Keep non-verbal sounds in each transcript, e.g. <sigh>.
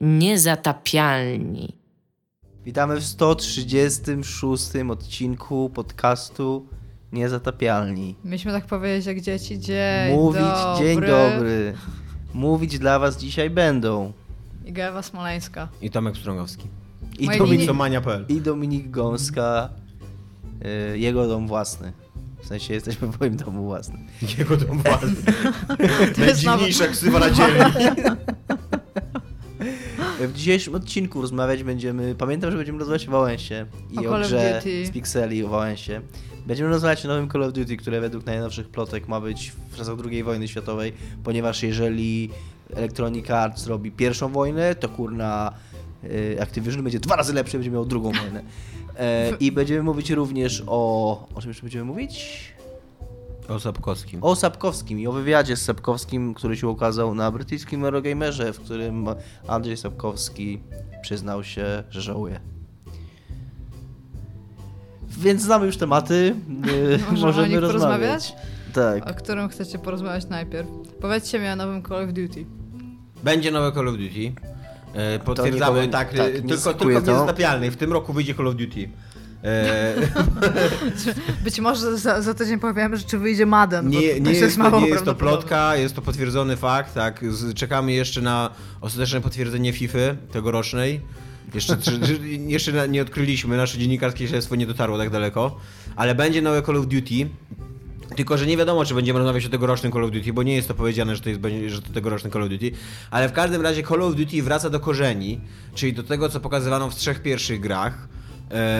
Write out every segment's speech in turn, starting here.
Niezatapialni. Witamy w 136 odcinku podcastu Niezatapialni. Myśmy tak powiedzieć jak dzieci. Dzień Mówić dobry. dzień dobry. Mówić dla was dzisiaj będą I Gewa Smoleńska. I Tomek Strągowski. i, Moje Dominik, Domania.pl i Dominik Gąska, y, jego dom własny. W sensie jesteśmy w moim domu własnym. Jego dom własny. <laughs> To jest Najdziwniejsza ksywa na dzielni. <laughs> W dzisiejszym odcinku rozmawiać będziemy. Pamiętam, że będziemy rozmawiać o Wałęsie i O o, grze z Pixeli o Wałęsie. Będziemy rozmawiać o nowym Call of Duty, które według najnowszych plotek ma być w czasach II wojny światowej, ponieważ jeżeli Electronic Arts robi pierwszą wojnę, to kurna y, Activision będzie dwa razy lepszy, będzie miał drugą wojnę. E, I będziemy mówić również o. O czym jeszcze będziemy mówić? O Sapkowskim. O Sapkowskim i o wywiadzie z Sapkowskim, który się ukazał na brytyjskim Eurogamerze, w którym Andrzej Sapkowski przyznał się, że żałuje. Więc znamy już tematy. y, <laughs> Możemy o Możemy nich rozmawiać. porozmawiać? Tak. O którym chcecie porozmawiać najpierw? Powiedzcie mi o nowym Call of Duty. Będzie nowe Call of Duty. E, To Potwierdzamy, nikogo- tak, tak, nie tylko, tylko w to. niezatapialnej. W tym roku wyjdzie Call of Duty. E, <laughs> Być może za, za tydzień powiemy, że czy wyjdzie Madden. nie, nie, jest, mało nie jest to plotka, jest to potwierdzony fakt, tak. Czekamy jeszcze na ostateczne potwierdzenie FIFA tegorocznej. Jeszcze, jeszcze nie odkryliśmy, nasze dziennikarskie śledztwo nie dotarło tak daleko, ale będzie nowe Call of Duty. Tylko, że nie wiadomo, czy będziemy rozmawiać o tegorocznym Call of Duty, bo nie jest to powiedziane, że to jest że to tegoroczny Call of Duty, ale w każdym razie Call of Duty wraca do korzeni, czyli do tego, co pokazywano w trzech pierwszych grach,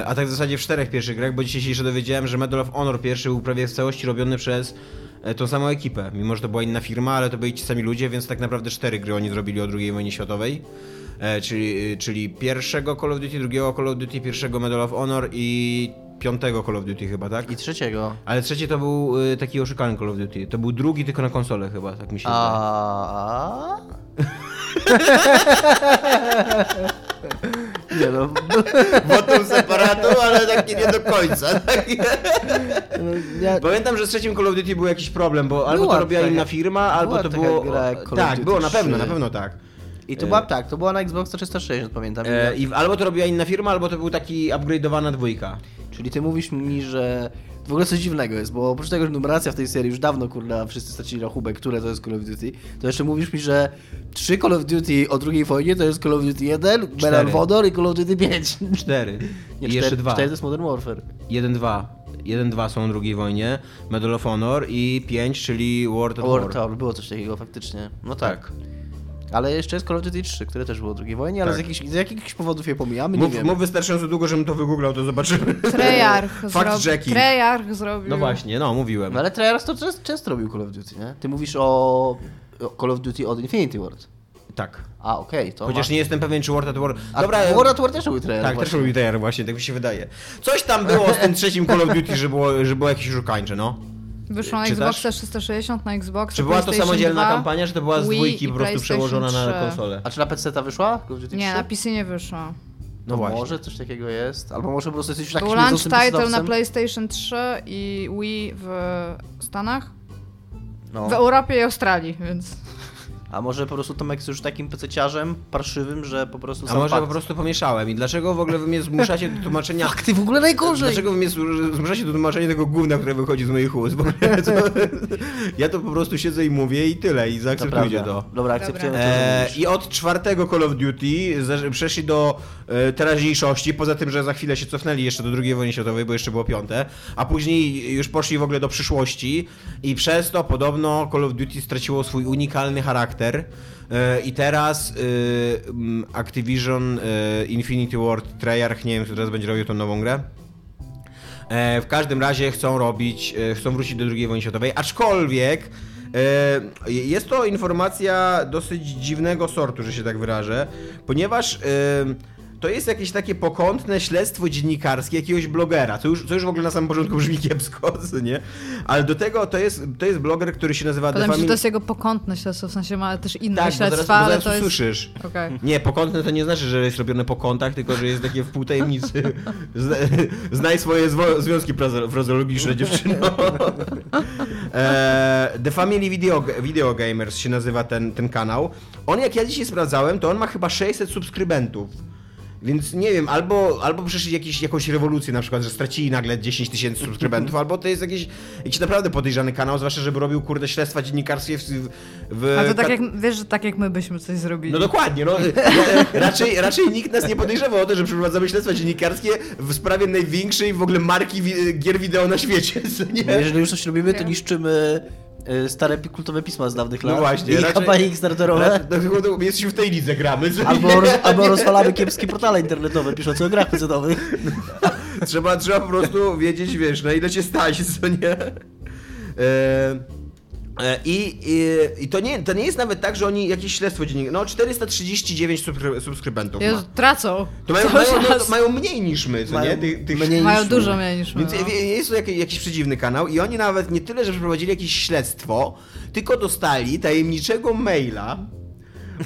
a tak w zasadzie w czterech pierwszych grach, bo dzisiaj się dowiedziałem, że Medal of Honor pierwszy był prawie w całości robiony przez e, tą samą ekipę, mimo że to była inna firma, ale to byli ci sami ludzie, więc tak naprawdę cztery gry oni zrobili o II wojnie światowej. E, czyli, czyli pierwszego Call of Duty, drugiego Call of Duty, pierwszego Medal of Honor i piątego Call of Duty chyba, tak? I trzeciego. Ale trzeci to był taki oszukalny Call of Duty. To był drugi tylko na konsolę chyba, tak mi się wydaje. <laughs> Nie no, <laughs> Wotum separatu, ale taki nie do końca. Tak? no ja, Pamiętam, że z trzecim Call of Duty był jakiś problem, bo albo Była to robiła taka- inna firma, albo to było... tak, było na 3. pewno, na pewno tak. I to była tak, to była na Xbox 360, pamiętam. E, I albo to robiła inna firma, albo to był taki upgrade'owana dwójka. Czyli ty mówisz mi, że w ogóle coś dziwnego jest, bo oprócz tego, że numeracja w tej serii już dawno, kurna, wszyscy stracili rachubę, które to jest Call of Duty, to jeszcze mówisz mi, że trzy Call of Duty o drugiej wojnie to jest Call of Duty 1, Medal of Honor i Call of Duty 5. Cztery. Nie, I jeszcze dwa. Cztery to jest Modern Warfare. Jeden, dwa. Jeden, dwa są o drugiej wojnie, Medal of Honor i pięć, czyli World at War. War Tower, było coś takiego faktycznie. No tak. Ale jeszcze jest Call of Duty 3, które też było o drugiej wojnie, ale Tak. z, jakichś, z jakichś powodów je pomijamy, nie Mów, wiem. mów wystarczająco długo, żebym to wygooglał, to zobaczymy. Treyarch <laughs> Fakt checking. Treyarch zrobił. No właśnie, no mówiłem. No ale Treyarch to często, często robił Call of Duty, nie? Ty mówisz o, o Call of Duty od Infinity Ward. Tak. A, okej, to Chociaż ma... nie jestem pewien, czy World at War... A Dobra, World at War też robił Treyarch tak, też właśnie. robił TR właśnie, tak mi się wydaje. Coś tam było z tym trzecim Call of Duty, że było, że było jakieś oszukańcze, no. Wyszło na Czytasz? Xboxa 360, na Xbox. Czy była to samodzielna kampania, czy to była z Wii dwójki po prostu przełożona na 3. konsolę? A czy na PC ta wyszła? Nie, 3? na PC nie wyszło. No, No właśnie. może coś takiego jest. Albo może po prostu jesteś już takim Był launch title na. PlayStation 3 i Wii w Stanach. No. W Europie i Australii, więc... A może po prostu Tomek jest już takim pececiarzem parszywym, że po prostu A sam może fakt... po prostu pomieszałem i dlaczego w ogóle wy mnie zmuszacie do tłumaczenia... <laughs> Fuck, ty w ogóle najgorzej! Dlaczego wy mnie zmu- zmuszacie do tłumaczenia tego gówna, które wychodzi z moich ust? Bo ja to, <laughs> ja to po prostu siedzę i mówię i tyle, i zaakceptujcie to. Dobra, akceptujemy to, że E, mówisz. I od czwartego Call of Duty przeszli do teraźniejszości, poza tym, że za chwilę się cofnęli jeszcze do II wojny światowej, bo jeszcze było piąte, a później już poszli w ogóle do przyszłości i przez to podobno Call of Duty straciło swój unikalny charakter. E, i teraz e, Activision e, Infinity Ward Treyarch, nie wiem, kto teraz będzie robił tą nową grę, E, w każdym razie chcą robić, e, chcą wrócić do II wojny światowej, aczkolwiek e, jest to informacja dosyć dziwnego sortu, że się tak wyrażę, ponieważ e, to jest jakieś takie pokątne śledztwo dziennikarskie jakiegoś blogera, co już, co już w ogóle na samym początku brzmi kiepsko, <laughs> nie? Ale do tego to jest, to jest bloger, który się nazywa się, że Family- to jest jego pokątne śledztwo, w sensie ma też inne Tak, bo zaraz, śledztwa, bo ale zaraz to jest... usłyszysz. Okej. Nie, pokątne to nie znaczy, że jest robione po kątach, tylko że jest takie w pół tajemnicy. <laughs> Zna- Znaj swoje zwo- związki frazologiczne, dziewczyno. <laughs> E, The Family Video, Video Gamers się nazywa ten, ten kanał. On, jak ja dzisiaj sprawdzałem, to on ma chyba 600 subskrybentów. Więc nie wiem, albo, albo przeszli jakiś, jakąś rewolucję, na przykład, że stracili nagle 10 tysięcy subskrybentów, albo to jest jakiś, jakiś naprawdę podejrzany kanał, zwłaszcza, żeby robił kurde śledztwa dziennikarskie w, w A to tak jak, wiesz, że tak jak my byśmy coś zrobili. no dokładnie, no. <laughs> Raczej, raczej nikt nas nie podejrzewał o to, że przeprowadzamy śledztwa dziennikarskie w sprawie największej w ogóle marki wi- gier wideo na świecie, nie? jeżeli już coś robimy, to niszczymy stare pi- kultowe pisma z dawnych No lat. właśnie, I raczej- kampanie Kickstarterowe. No, no, my jesteśmy w tej lidze gramy, Albo, roz, <laughs> albo rozwalamy kiepskie portale internetowe piszące o grach pecetowych. Trzeba, trzeba po prostu wiedzieć, wiesz, na ile cię stać, co nie? E, e, I, i, I to nie, to nie jest nawet tak, że oni jakieś śledztwo dziennik. No 439 subskry, subskrybentów Jezu, ma. tracą. To mają, mają, no, to mają mniej niż my, co Mają nie? Tych, tych, mniej Mają niż dużo my. mniej niż my. Więc no. jest to jakiś, jakiś przedziwny kanał i oni nawet nie tyle, że przeprowadzili jakieś śledztwo, tylko dostali tajemniczego maila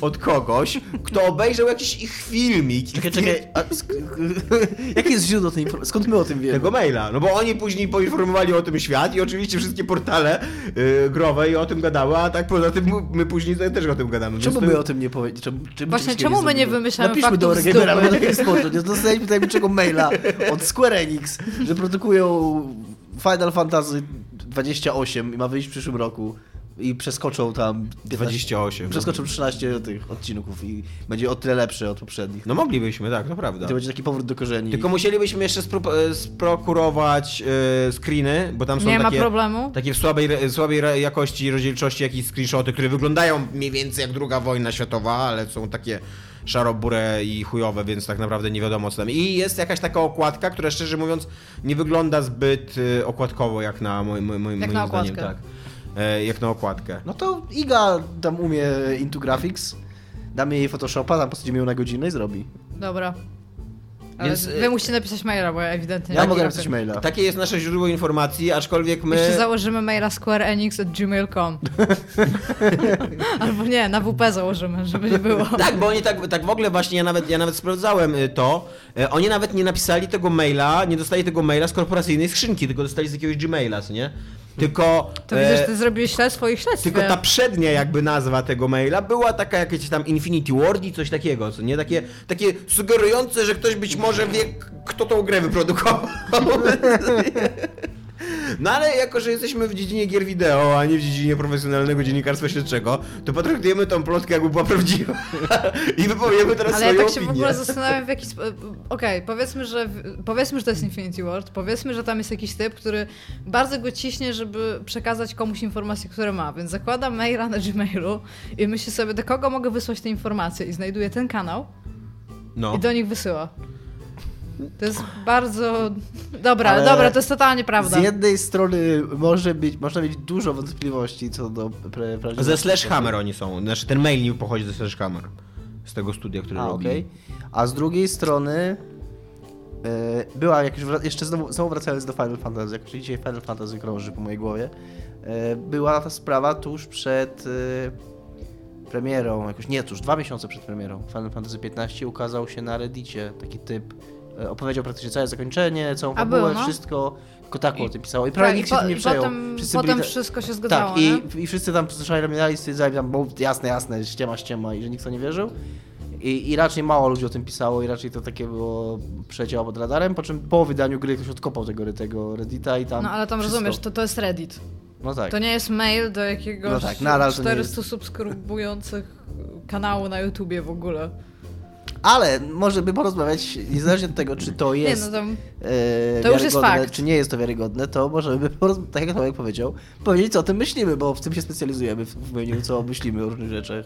od kogoś, kto obejrzał jakiś ich filmik. i Czekaj, czekaj. A, sk- <laughs> jakie jest źródło tej informacji? Skąd my o tym wiemy? Tego maila, no bo oni później poinformowali o tym świat i oczywiście wszystkie portale yy, growe i o tym gadały, a tak poza tym my później też o tym gadamy. Czemu my to- o tym nie powiedzieliśmy? Czemu, czemu Właśnie, czemu my nie wymyślamy Napiszmy do faktów dupy. albo do GameSpotu. Nie dostaliśmy tajemniczego maila od Square Enix, że produkują Final Fantasy 28 i ma wyjść w przyszłym roku. I przeskoczą tam 15, 28. Przeskoczą 13 tych odcinków i będzie o tyle lepszy od poprzednich. No moglibyśmy, tak, to prawda. To będzie taki powrót do korzeni. Tylko musielibyśmy jeszcze spro- e, sprokurować e, screeny, bo tam są Nie ma takie... problemu. Takie w słabej, słabej jakości, rozdzielczości jakieś screenshoty, które wyglądają mniej więcej jak druga wojna światowa, ale są takie szarobure i chujowe, więc tak naprawdę nie wiadomo co tam. I jest jakaś taka okładka, która szczerze mówiąc nie wygląda zbyt y, okładkowo jak na moim, moim, moim Jak na zdaniem. okładkę. Tak. E, jak na okładkę. No to Iga tam umie Into Graphics. Damy jej Photoshopa, tam posadzimy ją na godzinę i zrobi. Dobra. Ale Więc, wy y- musicie napisać maila, bo ja ewidentnie Ja nie mogę napisać maila. Takie jest nasze źródło informacji, aczkolwiek my... Jeszcze założymy maila squareenix.gmail.com <laughs> Albo nie, na WP założymy, żeby nie było. <laughs> Tak, bo oni tak, tak w ogóle właśnie, ja nawet, ja nawet sprawdzałem y, to, y, oni nawet nie napisali tego maila, nie dostali tego maila z korporacyjnej skrzynki, tylko dostali z jakiegoś Gmaila, nie? Tylko... To widzę, że e, ty zrobiłeś śledztwo i śledztwie. Tylko ta przednia jakby nazwa tego maila była taka jakieś tam Infinity Ward i coś takiego, co nie? Takie, takie sugerujące, że ktoś być może wie, kto tą grę wyprodukował. <laughs> <laughs> No ale jako, że jesteśmy w dziedzinie gier wideo, a nie w dziedzinie profesjonalnego dziennikarstwa śledczego, to potraktujemy tą plotkę jakby była prawdziwa. <laughs> I wypowiemy teraz Ale ja swoją tak się w opinię. ogóle zastanawiam w jaki sposób... Okej, powiedzmy, że powiedzmy, że to jest Infinity Ward, powiedzmy, że tam jest jakiś typ, który bardzo go ciśnie, żeby przekazać komuś informacje, które ma, więc zakłada maila na Gmailu i myśli sobie, do kogo mogę wysłać te informacje i znajduje ten kanał No. i do nich wysyła. To jest bardzo... Dobra, Ale dobra, to jest totalnie prawda. Z jednej strony może być, można mieć dużo wątpliwości co do pre, prawdziwości. Ze Slashhammer oni są. Znaczy ten mail nie pochodzi ze Slashhammer. Z tego studia, które A, robi. okej. A z drugiej strony e, była, jak już jeszcze znowu, znowu wracając do Final Fantasy, jak już dzisiaj Final Fantasy krąży po mojej głowie, e, była ta sprawa tuż przed e, premierą, jakoś nie tuż, dwa miesiące przed premierą Final Fantasy XV ukazał się na Reddicie taki typ, opowiedział praktycznie całe zakończenie, całą A fabułę, było, no. wszystko, tylko tak o tym pisało i prawie Tak, nikt się po- tym nie przejął. Potem, Wszyscy potem byli wszystko się zgadzało, tak, i, i wszyscy tam przeszajramiali, stwierdzali tam, bo jasne, jasne, ściema, ściema i że nikt to nie wierzył. I, I raczej mało ludzi o tym pisało i raczej to takie było przecięło pod radarem, po czym po wydaniu gry ktoś odkopał tego, tego Reddita i tam No ale tam wszystko. rozumiesz, to, to jest Reddit. No tak. To nie jest mail do jakiegoś No tak, nadal to nie 400 subskrybujących kanału na YouTubie w ogóle. Ale może by porozmawiać, niezależnie od tego, czy to jest Nie, no tam... e, To już jest wiarygodne, fakt. czy nie jest to wiarygodne, to możemy, tak jak Tomek powiedział, powiedzieć co o tym myślimy, bo w tym się specjalizujemy, w mówieniu co myślimy o różnych rzeczach.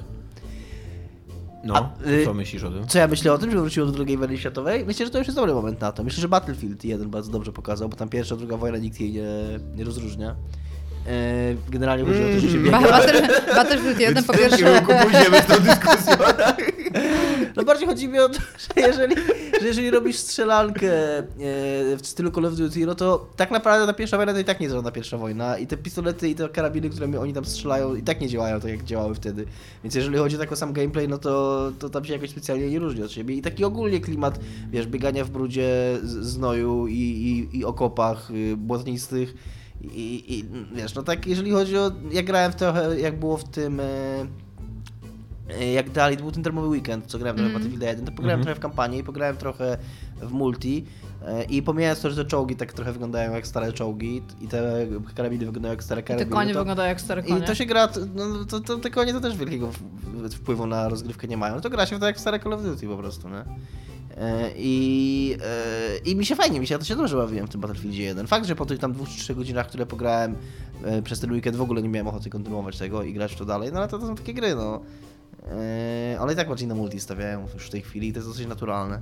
No, A, y- co myślisz o tym? Co ja myślę o tym, że wróciło do II wojny światowej? Myślę, że to już jest dobry moment na to. Myślę, że Battlefield 1 bardzo dobrze pokazał, bo tam pierwsza, druga wojna nikt jej nie, nie rozróżnia. E, generalnie chodzi o to, że się biega. Battle- Battlefield 1 po pierwsze... kierunku pójdziemy z tą dyskusją. No bardziej chodzi mi o to, że jeżeli, że jeżeli robisz strzelankę e, w stylu Call of Duty, no to tak naprawdę ta pierwsza wojna to i tak nie jest żadna pierwsza wojna i te pistolety i te karabiny, którymi oni tam strzelają i tak nie działają tak jak działały wtedy. Więc jeżeli chodzi tak o sam gameplay, no to, to tam się jakoś specjalnie nie różni od siebie i taki ogólnie klimat, wiesz, biegania w brudzie, z- znoju i, i, i okopach y, błotnistych i, i wiesz, no tak jeżeli chodzi o, ja grałem w trochę jak było w tym... E, E, jak dalej, to był ten termowy weekend, co grałem Mm. Battlefield 1, to pograłem Mhm. trochę w kampanii, pograłem trochę w multi e, i pomijając to, że te czołgi tak trochę wyglądają jak stare czołgi i te karabiny wyglądają jak stare I te karabiny, konie to, wyglądają jak stare konie. i to się gra, to, no, to, to, te konie to też wielkiego wpływu na rozgrywkę nie mają, No to gra się to jak w stare Call of Duty po prostu, nie? E, I, e, I mi się fajnie, mi się, ja to się dobrze bawiłem w tym Battlefieldzie 1. Fakt, że po tych tam dwóch trzech godzinach, które pograłem e, przez ten weekend w ogóle nie miałem ochoty kontynuować tego i grać w to dalej, no ale to, to są takie gry, no. Ale i tak bardziej na multi stawiają już w tej chwili i to jest dosyć naturalne.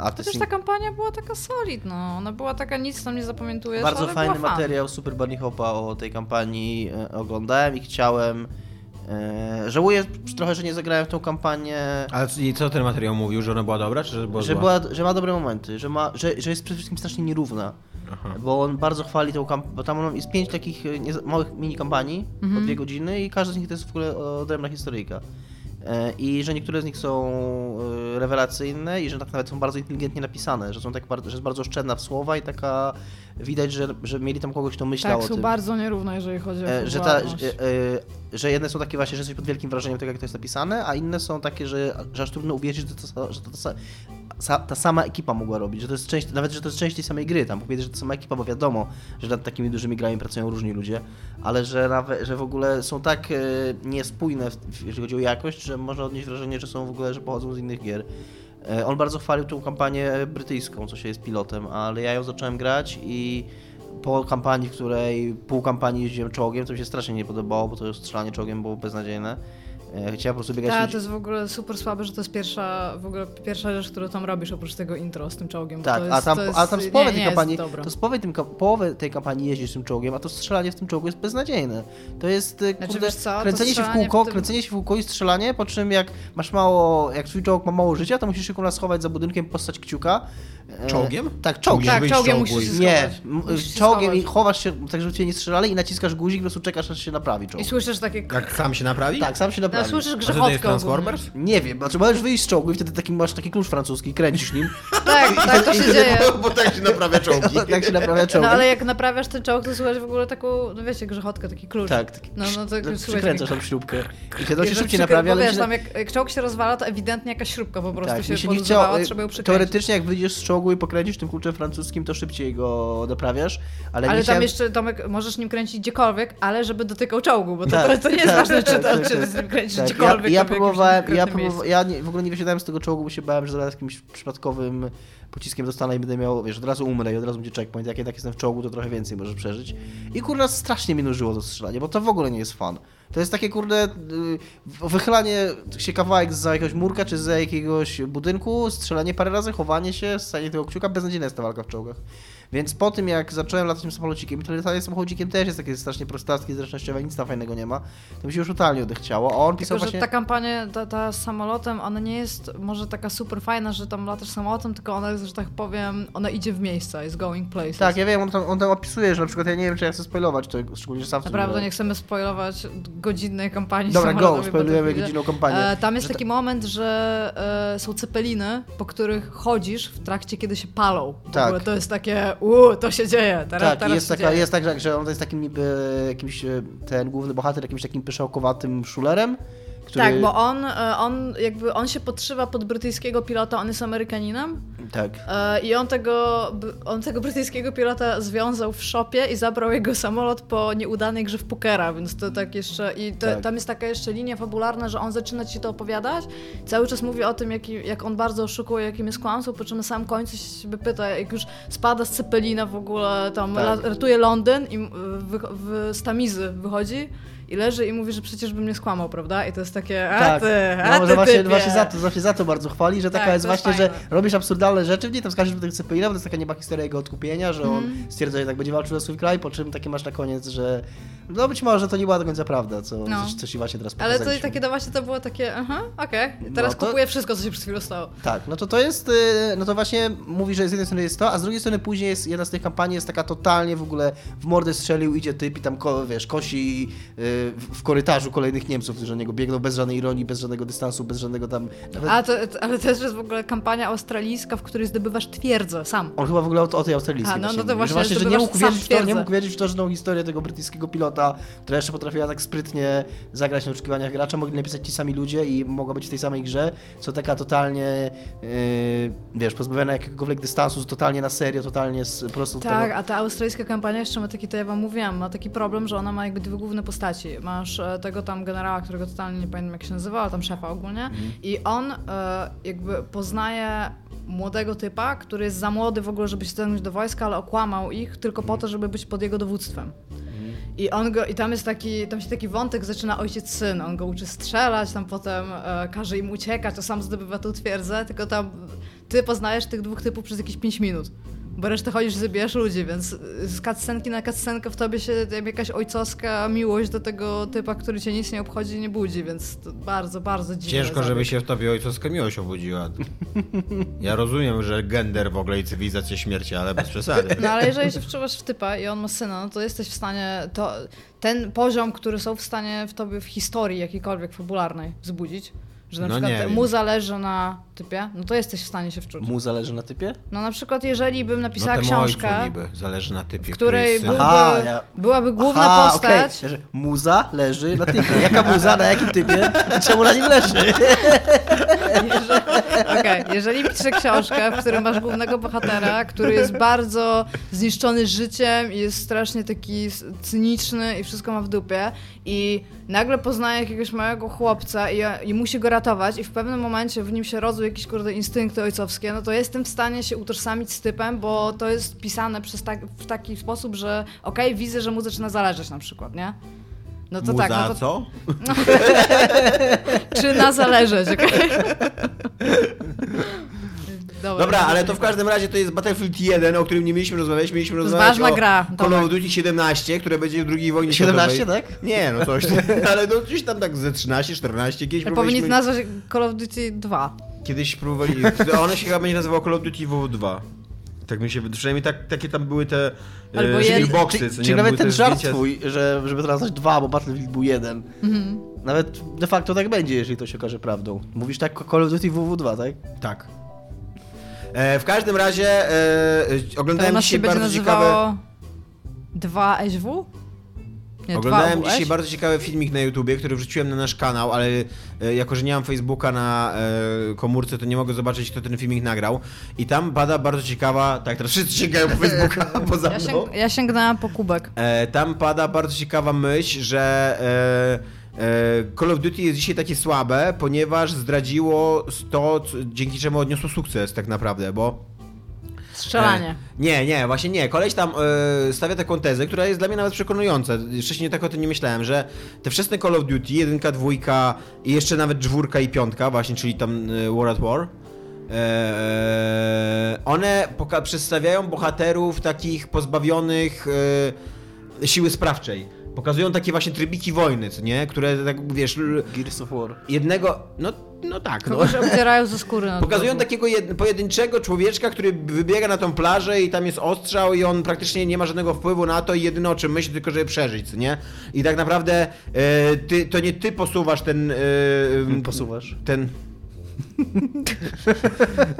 A Chociaż sing- ta kampania była taka solid, no. Ona była taka, nic tam nie zapamiętujesz, bardzo fajny materiał Super Bunny Hopa o tej kampanii oglądałem i chciałem. E, żałuję trochę, że nie zagrałem w tą kampanię. Ale co- co ten materiał mówił, że ona była dobra, czy że była Że, była, że ma dobre momenty, że, ma, że, że jest przede wszystkim strasznie nierówna. Aha. Bo on bardzo chwali tą kampanię, bo tam jest pięć takich e, małych mini kampanii po Mhm. dwie godziny i każda z nich to jest w ogóle odrębna historyjka. E, I że niektóre z nich są e, rewelacyjne i że tak nawet są bardzo inteligentnie napisane, że są tak bardzo, że jest bardzo oszczędna w słowa i taka widać, że, że mieli tam kogoś, kto myślał Tak, o są tym. bardzo nierówne, jeżeli chodzi o E, że, ta, że, że jedne są takie właśnie, że jesteś pod wielkim wrażeniem tego, jak to jest napisane, a inne są takie, że, że aż trudno uwierzyć, że to, że to, ta, sa- ta sama ekipa mogła robić, że to jest część, nawet, że to jest część tej samej gry, tam powiedzieć, że to sama ekipa, bo wiadomo, że nad takimi dużymi grami pracują różni ludzie, ale że, nawet, że w ogóle są tak e, niespójne, jeżeli chodzi o jakość, że można odnieść wrażenie, że są w ogóle, że pochodzą z innych gier. E, On bardzo chwalił tą kampanię brytyjską, co się jest pilotem, ale ja ją zacząłem grać i po kampanii, w której pół kampanii jeździłem czołgiem, to mi się strasznie nie podobało, bo to strzelanie czołgiem było beznadziejne. E, Chciałem po prostu biegać... Tak, to jest w ogóle super słabe, że to jest pierwsza, w ogóle pierwsza rzecz, którą tam robisz oprócz tego intro z tym czołgiem. Tak, to jest, a tam, to jest, a tam z nie tej kampanii, to z połowy, tym, połowy tej kampanii jeździsz tym czołgiem, a to strzelanie w tym czołgu jest beznadziejne. To jest, e, Znaczy, kurde, to kręcenie się w kółko, w tym- kręcenie się w kółko i strzelanie, po czym jak masz mało, jak twój czołg ma mało życia, to musisz się kurwa schować za budynkiem, postać kciuka. E, Czołgiem? Tak, czołgiem. Tak, czołgiem musisz i- się Nie, schować. Musisz się czołgiem i chowasz się, tak żeby cię nie strzelali i naciskasz guzik, po prostu czekasz, aż się naprawi czołg. I słyszysz takie... Jak sam się naprawi? Tak, sam się No, słyszysz A co to jest grzechotkę Transformers? Nie wiem, znaczy możesz wyjść z czołgu i wtedy taki, masz taki klucz francuski, kręcisz nim. <laughs> Tak, tak, to się dzieje. Bo, bo tak się naprawia czołgi. tak się naprawia czołg. No ale jak naprawiasz ten czołg, to słuchasz w ogóle taką, no wiecie, grzechotkę, taki klucz. Tak, taki No, no to no, słuchaj, przykręcasz tam śrubkę. I wtedy on się szybciej naprawia, bo wiesz, się- tam jak, jak czołg się rozwala, to ewidentnie jakaś śrubka po prostu tak, się się chciało. trzeba ją przykręcić. Teoretycznie jak wyjdziesz z czołgu i pokręcisz tym kluczem francuskim, to szybciej go naprawiasz, ale, Ale tam jeszcze, Tomek, możesz nim kręcić gdziekolwiek, ale żeby dotykał czołgu, bo to, Tak, to, to nie jest tak, ważne, czy, to, czy tak. z nim kręcisz Tak, gdziekolwiek. ja, ja próbowałem, ja, konkretnym próbowa- miejscu. ja nie, w ogóle nie wysiadałem z tego czołgu, bo się bałem, że zaraz jakimś przypadkowym pociskiem dostanę i będę miał, wiesz, od razu umrę i od razu będzie checkpoint. Jak jednak jestem w czołgu, to trochę więcej możesz przeżyć. I kurwa strasznie mi nużyło to strzelanie, bo to w ogóle nie jest fan. To jest takie kurde y, wychylanie się kawałek za jakiegoś murka czy za jakiegoś budynku, strzelanie parę razy, chowanie się, stanie tego kciuka, beznadziejna jest ta walka w czołgach. Więc po tym jak zacząłem latać tym samolocikiem, i to latanie samochodzikiem też jest takie strasznie prostackie, zręcznościowe, nic tam fajnego nie ma, to mi się już totalnie odechciało. A on pisał Tylko, że właśnie... ta kampania, ta, ta z samolotem, ona nie jest może taka super fajna, że tam latasz samolotem, tylko ona jest, że tak powiem, ona idzie w miejsca, jest going places. Tak, ja wiem, on tam, on tam opisuje, że na przykład ja nie wiem, czy ja chcę spoilować, to, szczególnie, że sam Naprawdę nie chcemy spoilować godzinnej kampanii Dobra, go, spoilujemy godzinną kampanię. E, tam jest Że taki moment, że e, są cepeliny, po których chodzisz w trakcie, kiedy się palą. W Tak. ogóle to jest takie, uuu, to się dzieje, teraz, tak, teraz jest, się taka, dzieje. jest tak, że- że on jest takim niby jakimś, e, ten główny bohater, jakimś takim pyszałkowatym szulerem, który... Tak, bo on, e, on jakby, on się podszywa pod brytyjskiego pilota, on jest Amerykaninem Tak. e, i on tego, on tego brytyjskiego pilota związał w szopie i zabrał jego samolot po nieudanej grze w pokera, więc to tak jeszcze, i to, Tak. tam jest taka jeszcze linia fabularna, że on zaczyna ci to opowiadać, cały czas mówi o tym, jaki, jak on bardzo oszukuje, jakim jest kłamstwo, po czym na samym końcu się pyta, jak już spada z Cepelina w ogóle, tam Tak. ratuje Londyn i w, w, z Tamizy wychodzi i leży i mówi, że przecież bym nie skłamał, prawda? I to jest takie, a Tak, ty, a no, ty właśnie, typie. właśnie, za to, właśnie za to bardzo chwali, że taka Tak, jest to jest właśnie, że robisz absurdalne rzeczy, w niej tam skażesz do tego cepelina, bo to jest taka nieba historia jego odkupienia, że on Mhm. stwierdza, że tak będzie walczył o swój kraj, po czym takie masz na koniec, że no być może to nie była do końca prawda, co, No. co, co ci właśnie teraz Ale to i takie, no właśnie to było takie, aha, okej, teraz No to- kupuję wszystko, co się przed chwilą stało. Tak, no to to jest, y, no to właśnie mówi, że z jednej strony jest to, a z drugiej strony później jest jedna z tych kampanii jest taka totalnie w ogóle w mordę strzelił, idzie typ i tam, ko, wiesz, kosi y, w- korytarzu kolejnych Niemców, którzy na niego biegną bez żadnej ironii, bez żadnego dystansu, bez żadnego tam... Nawet... A to, to- ale też jest w ogóle kampania australijska, w której zdobywasz twierdzę sam. On chyba w ogóle o, o tej australijskiej A, no, właśnie no to że, właśnie, że nie mógł, wierzyć w to, nie mógł wierzyć w to, że tą historię tego brytyjskiego pilota, która jeszcze potrafiła tak sprytnie zagrać na oczekiwaniach gracza, mogli napisać ci sami ludzie i mogła być w tej samej grze, co taka totalnie, yy, wiesz, pozbawiona jakiegokolwiek dystansu, totalnie na serio, totalnie z, po prostu Tak, tego... a ta australijska kampania jeszcze ma taki, to ja wam mówiłam, ma taki problem, że ona ma jakby dwie główne postaci. Masz e, tego tam generała, którego totalnie nie pamiętam jak się nazywa, ale tam szefa ogólnie. Mhm. I on e, jakby poznaje młodego typa, który jest za młody w ogóle, żeby się ściągnąć do wojska, ale okłamał ich tylko po to, żeby być pod jego dowództwem. I on go, i tam jest taki, tam się taki wątek zaczyna ojciec-syn, on go uczy strzelać, tam potem e, każe im uciekać, to sam zdobywa tą twierdzę, tylko tam ty poznajesz tych dwóch typów przez jakieś 5 minut. Bo resztę chodzisz i zabijasz ludzi, więc z cutscenki na cutscenkę w tobie się jakaś ojcowska miłość do tego typa, który cię nic nie obchodzi, nie budzi, więc to bardzo, bardzo dziwne. Ciężko, żeby się w tobie ojcowska miłość obudziła. Ja rozumiem, że gender w ogóle i cywilizacja śmierci, ale bez przesady. No ale jeżeli się wczuwasz w typa i on ma syna, no to jesteś w stanie to, ten poziom, który są w stanie w tobie w historii jakiejkolwiek fabularnej wzbudzić, że na No przykład mu zależy na typie, no to jesteś w stanie się wczuć. Mu zależy na typie? No na przykład jeżeli bym No napisała temu książkę, niby, zależy na typie, w której byłby, Aha, ja- byłaby główna Aha, postać. Że Muza leży na typie. Jaka muza, na jakim typie? I czemu na nim leży? <laughs> Okej, jeżeli piszę książkę, w której masz głównego bohatera, który jest bardzo zniszczony życiem i jest strasznie taki cyniczny i wszystko ma w dupie i nagle poznaje jakiegoś małego chłopca i, i musi go ratować i w pewnym momencie w nim się rodzą jakieś kurde instynkty ojcowskie, no to jestem w stanie się utożsamić z typem, bo to jest pisane przez tak, w taki sposób, że okej, widzę, że mu zaczyna zależeć na przykład, nie? No to Muza, tak, no to co? <laughs> czy na zależeć, okej? Dobra, ale to w każdym razie to jest Battlefield 1, o którym nie mieliśmy rozmawiać. Mieliśmy jest rozmawiać ważna o gra, Call of Duty 17, które będzie w II wojnie 17, światowej. tak? Nie, no coś, <laughs> ale no gdzieś tam tak ze 13, 14, kiedyś Ja próbowaliśmy... powinien nazwać Call of Duty 2. Kiedyś próbowali... <laughs> One się chyba będzie nazywało Call of Duty WW2. Tak mi się wydaje, przynajmniej tak, takie tam były te Albo e, boxy, Czyli, co czyli nie? nawet ten te żart twój, że, żeby to nazwać dwa, bo Battlefield był jeden. Mhm. Nawet de facto tak będzie, jeżeli to się okaże prawdą. Mówisz tak Call of Duty WW2, tak? Tak. E, w każdym razie e, e, oglądałem dzisiaj będzie bardzo ciekawe... nazywało 2 SW? Oglądałem 2 dzisiaj bardzo ciekawy filmik na YouTubie, który wrzuciłem na nasz kanał, ale e, jako, że nie mam Facebooka na e, komórce, to nie mogę zobaczyć, kto ten filmik nagrał. I tam pada bardzo ciekawa, tak, teraz wszyscy sięgają po Facebooka poza Ja, mną. ja sięgnęłam po kubek. E, tam pada bardzo ciekawa myśl, że Call of Duty jest dzisiaj takie słabe, ponieważ zdradziło to, dzięki czemu odniosło sukces tak naprawdę, bo Strzelanie. E, nie, nie, właśnie nie. Koleś tam e, stawia taką tezę, która jest dla mnie nawet przekonująca. Wcześniej tak o tym nie myślałem, że te wczesne Call of Duty, jedynka, dwójka i jeszcze nawet czwórka i piątka właśnie, czyli tam e, War at War, e, one poka- przedstawiają bohaterów takich pozbawionych e, siły sprawczej. Pokazują takie właśnie trybiki wojny, co nie? Które tak, wiesz, Gears of War. jednego, no, no tak, no. Obdzierają ze skóry na <laughs> Pokazują takiego jed, pojedynczego człowieczka, który wybiega na tą plażę i tam jest ostrzał i on praktycznie nie ma żadnego wpływu na to i jedyne o czym myśli tylko, żeby przeżyć, co nie? I tak naprawdę e, ty, to nie ty posuwasz ten... E, Posuwasz. Ten...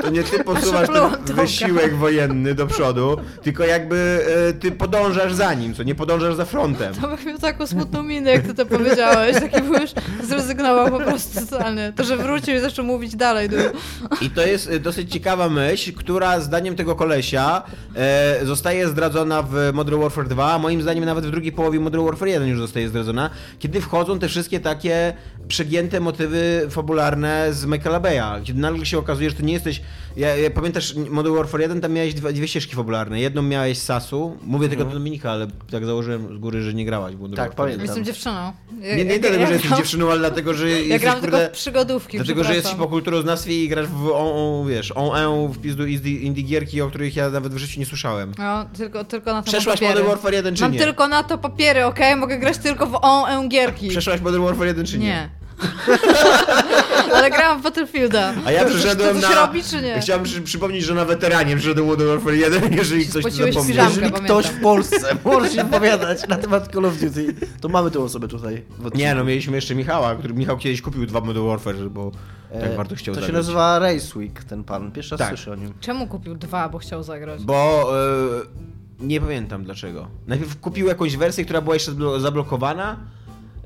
To nie ty posuwasz ten wysiłek wojenny do przodu, tylko jakby e, ty podążasz za nim, co nie podążasz za frontem. To bych miał taką smutną minę, jak ty to powiedziałeś. Taki był już zrezygnował po prostu totalnie. To, że wrócił i zaczął mówić dalej. no. I to jest e, dosyć ciekawa myśl, która zdaniem tego kolesia e, zostaje zdradzona w Modern Warfare 2, a moim zdaniem nawet w drugiej połowie Modern Warfare 1 już zostaje zdradzona, kiedy wchodzą te wszystkie takie przegięte motywy fabularne z Michaela Beja, kiedy nagle się okazuje, że to nie jesteś... Ja, ja pamiętasz Modern Warfare 1, tam miałeś dwie, dwie ścieżki fabularne. Jedną miałeś z Sasu, mówię tylko do Dominika, ale tak założyłem z góry, że nie grałaś w Modern Tak, Warfare pamiętam. Jestem dziewczyną. Ja, Nie, nie ja- dlatego, ja że jesteś dziewczyną, ale dlatego, że Ja jesteś, gram tylko kurde... w przygodówki, Dlatego, że jesteś po kulturoznawstwie i grasz w on, on, wiesz, on, on w pizdu indie, gierki, o których ja nawet w życiu nie słyszałem. No, tylko, tylko na to Przeszłaś mam papiery. Modern Warfare 1 czy Mam nie? tylko na to papiery, okej? Mogę grać tylko w on gierki. Przeszłaś Modern Warfare 1 czy nie? Nie. <laughs> Ale grałam w Battlefielda. A ja To coś- przeszedłem to coś na... robi, czy nie? Chciałem przy, przypomnieć, że na weteranie przyszedłem Modern Warfare 1, <laughs> jeżeli ktoś to piżamkę. Jeżeli ktoś w Polsce <laughs> może się wypowiadać na temat Call of Duty, to mamy tą osobę tutaj. Nie, no mieliśmy jeszcze Michała, który Michał kiedyś kupił dwa Modern Warfare, bo tak E, bardzo chciał To się zagrać. nazywa Race Week, ten pan. Pierwszy raz Tak. słyszę o nim. Czemu kupił dwa, bo chciał zagrać? Bo e, nie pamiętam dlaczego. Najpierw kupił jakąś wersję, która była jeszcze zablokowana.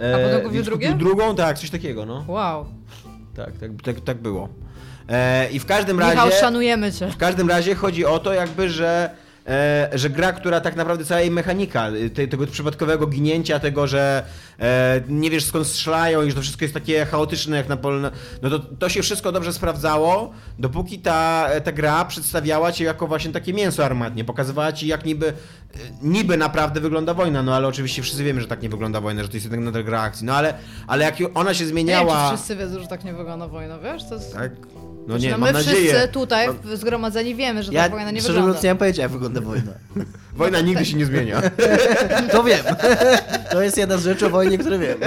E, A potem kupił więc drugie? Kupił drugą, tak, coś takiego, no. Wow. Tak, tak, tak, tak było. E, I w każdym Michał, razie. szanujemy cię. W każdym razie chodzi o to, jakby, że. E, że gra, która tak naprawdę cała jej mechanika, y, te, tego przypadkowego ginięcia, tego, że e, nie wiesz skąd strzelają i że to wszystko jest takie chaotyczne jak na polu, no to to się wszystko dobrze sprawdzało, dopóki ta, ta gra przedstawiała cię jako właśnie takie mięso armatnie, pokazywała ci jak niby, e, niby naprawdę wygląda wojna, no ale oczywiście wszyscy wiemy, że tak nie wygląda wojna, że to jest jednak nadal gra akcji, no ale, ale jak ona się Nie wiem, zmieniała... czy wszyscy wiedzą, że tak nie wygląda wojna, wiesz? To jest... Tak? No Znaczy, nie, no mam my nadzieję. wszyscy tutaj w- zgromadzeni wiemy, że Ja, ta wojna nie szczerze wygląda. mówiąc, nie mam pojęcia, jak wygląda wojna. <laughs> Wojna nigdy się nie zmienia. <laughs> To wiem. To jest jedna z rzeczy o wojnie, które wiem.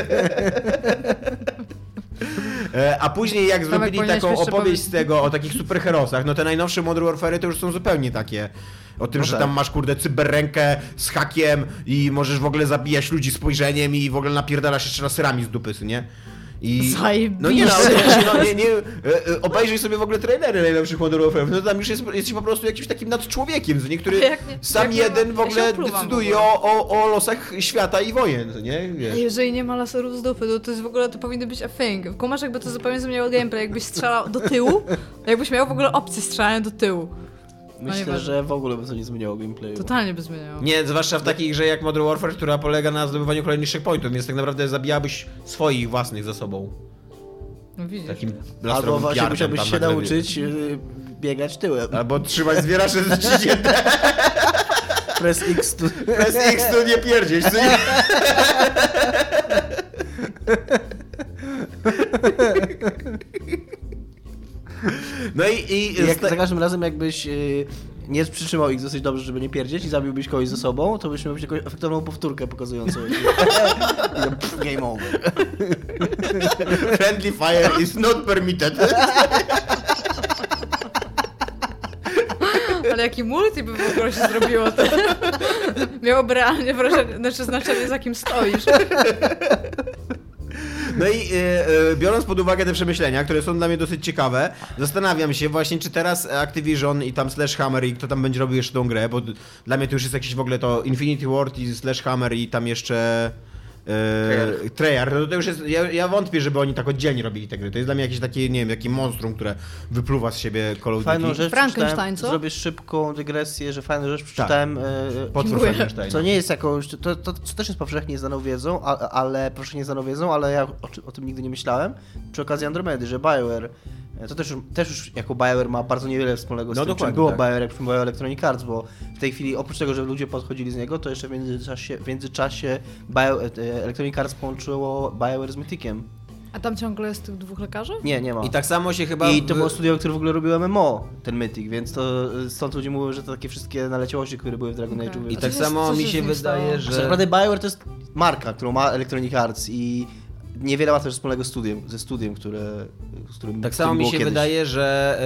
E, A później jak zrobili powinieneś taką opowieść z tego o takich superherosach, no te najnowsze Modern Warfare to już są zupełnie takie. O tym, No że tak. tam masz kurde cyberrękę z hakiem i możesz w ogóle zabijać ludzi spojrzeniem i w ogóle napierdalasz jeszcze laserami z dupy, nie? I... Zajebiście. No nie, no, ale no, nie, nie, e, e, obejrzyj sobie w ogóle trailery najnowszych Modern Warfare, no tam już jest, jesteś po prostu jakimś takim nadczłowiekiem, co nie, który Jak sam jak jeden w ogóle opluwam w decyduje ogóle. o, o, o losach świata i wojen, nie? Wiesz. Jeżeli nie ma laserów z dupy, to, to jest w ogóle, to powinno być a thing. Kumasz jakby to zupełnie zmieniało gameplay, jakbyś strzelał do tyłu, jakbyś miał w ogóle opcję strzelania do tyłu. Myślę, nieważne. że w ogóle by to nie zmieniało gameplayu. Totalnie by zmieniało. Nie, zwłaszcza w takiej grze jak Modern Warfare, która polega na zdobywaniu kolejnych checkpointów, więc tak naprawdę zabijałabyś swoich własnych za sobą. No widzisz. Takim Albo właśnie musiałbyś się nauczyć yy, biegać tyłem. Albo trzymać zwieracze z. <laughs> Press X tu. Bez X tu nie pierdzieć, nie? <laughs> No i, i I jak za każdym razem jakbyś yy, nie przytrzymał ich dosyć dobrze, żeby nie pierdzieć i zabiłbyś kogoś ze sobą, to byś miał jakąś efektowną powtórkę pokazującą. <laughs> Pff, Game over. friendly fire is not permitted. Ale jaki multi by w ogóle się zrobiło, to miałoby realnie wrażenie, znaczy znaczenie za kim stoisz. No i e, e, biorąc pod uwagę te przemyślenia, które są dla mnie dosyć ciekawe, zastanawiam się właśnie, czy teraz Activision i tam Hammer i kto tam będzie robił jeszcze tą grę, bo dla mnie to już jest jakiś w ogóle to Infinity Ward i Hammer i tam jeszcze e, Treyarch. No to już jest, ja, ja wątpię, żeby oni tak oddzielnie robili te gry. To jest dla mnie jakieś takie, nie wiem, takie monstrum, które wypluwa z siebie Call of Duty. Fajną rzecz Frankenstein, co? Zrobię szybką dygresję, że fajną rzecz przeczytałem. yy, Potwór Dziękuję. Frankensteina. Co nie jest jakąś. To, to, to też jest powszechnie znaną wiedzą, a, ale powszechnie znaną wiedzą, ale ja o, o tym nigdy nie myślałem. Przy okazji Andromedy, że BioWare. To też już, też już jako BioWare ma bardzo niewiele wspólnego z No tym, czym było tak. BioWare, jak było Electronic Arts, bo w tej chwili oprócz tego, że ludzie podchodzili z niego, to jeszcze w międzyczasie, w międzyczasie Bio, e, Electronic Arts połączyło BioWare z Mythiciem. A tam ciągle jest tych dwóch lekarzy? Nie, nie ma. I tak samo się chyba... I to było studio, które w ogóle robiło MMO, ten Mythic, więc to stąd ludzie mówią, że to takie wszystkie naleciałości, które były w Dragon Okej. Age'u. I tak samo mi się wydaje, stało? że... Tak naprawdę BioWare to jest marka, którą ma Electronic Arts i niewiele ma też wspólnego z studiem, ze studiem, które, z którym Tak samo mi się kiedyś. wydaje, że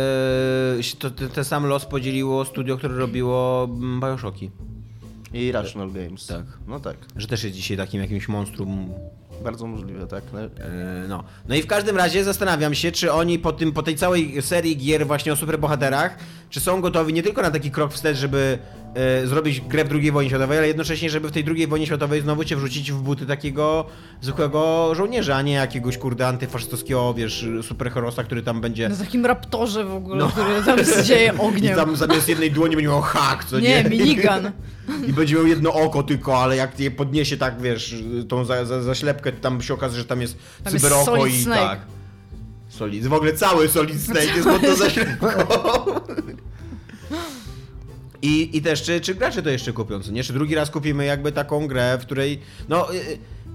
się to, te- ten sam los podzieliło studio, które robiło mm, Bioshocki. I Rational Games. Tak. No tak, Że też jest dzisiaj takim jakimś monstrum. bardzo możliwe, tak. No, E, no. no i w każdym razie zastanawiam się, czy oni po, tym, po tej całej serii gier właśnie o superbohaterach, czy są gotowi nie tylko na taki krok wstecz, żeby e, zrobić grę w II wojnie światowej, ale jednocześnie, żeby w tej II wojnie światowej znowu cię wrzucić w buty takiego zwykłego żołnierza, a nie jakiegoś kurde antyfaszystowskiego, wiesz, superherosa, który tam będzie... Na takim raptorze w ogóle, No. który tam dzieje <laughs> I ogniem. tam zamiast jednej dłoni będzie miał hak, co nie? Nie, minigun. I będzie miał jedno oko tylko, ale jak je podniesie tak, wiesz, tą za, za, zaślepkę, to tam się okaże, że tam jest Tam jest cyberoko Solid i Snake. tak. Solid. W ogóle cały Solid Snake jest tą zaślepką. I, I też, czy, czy gracze to jeszcze kupią, co nie? Czy drugi raz kupimy jakby taką grę, w której, no, y,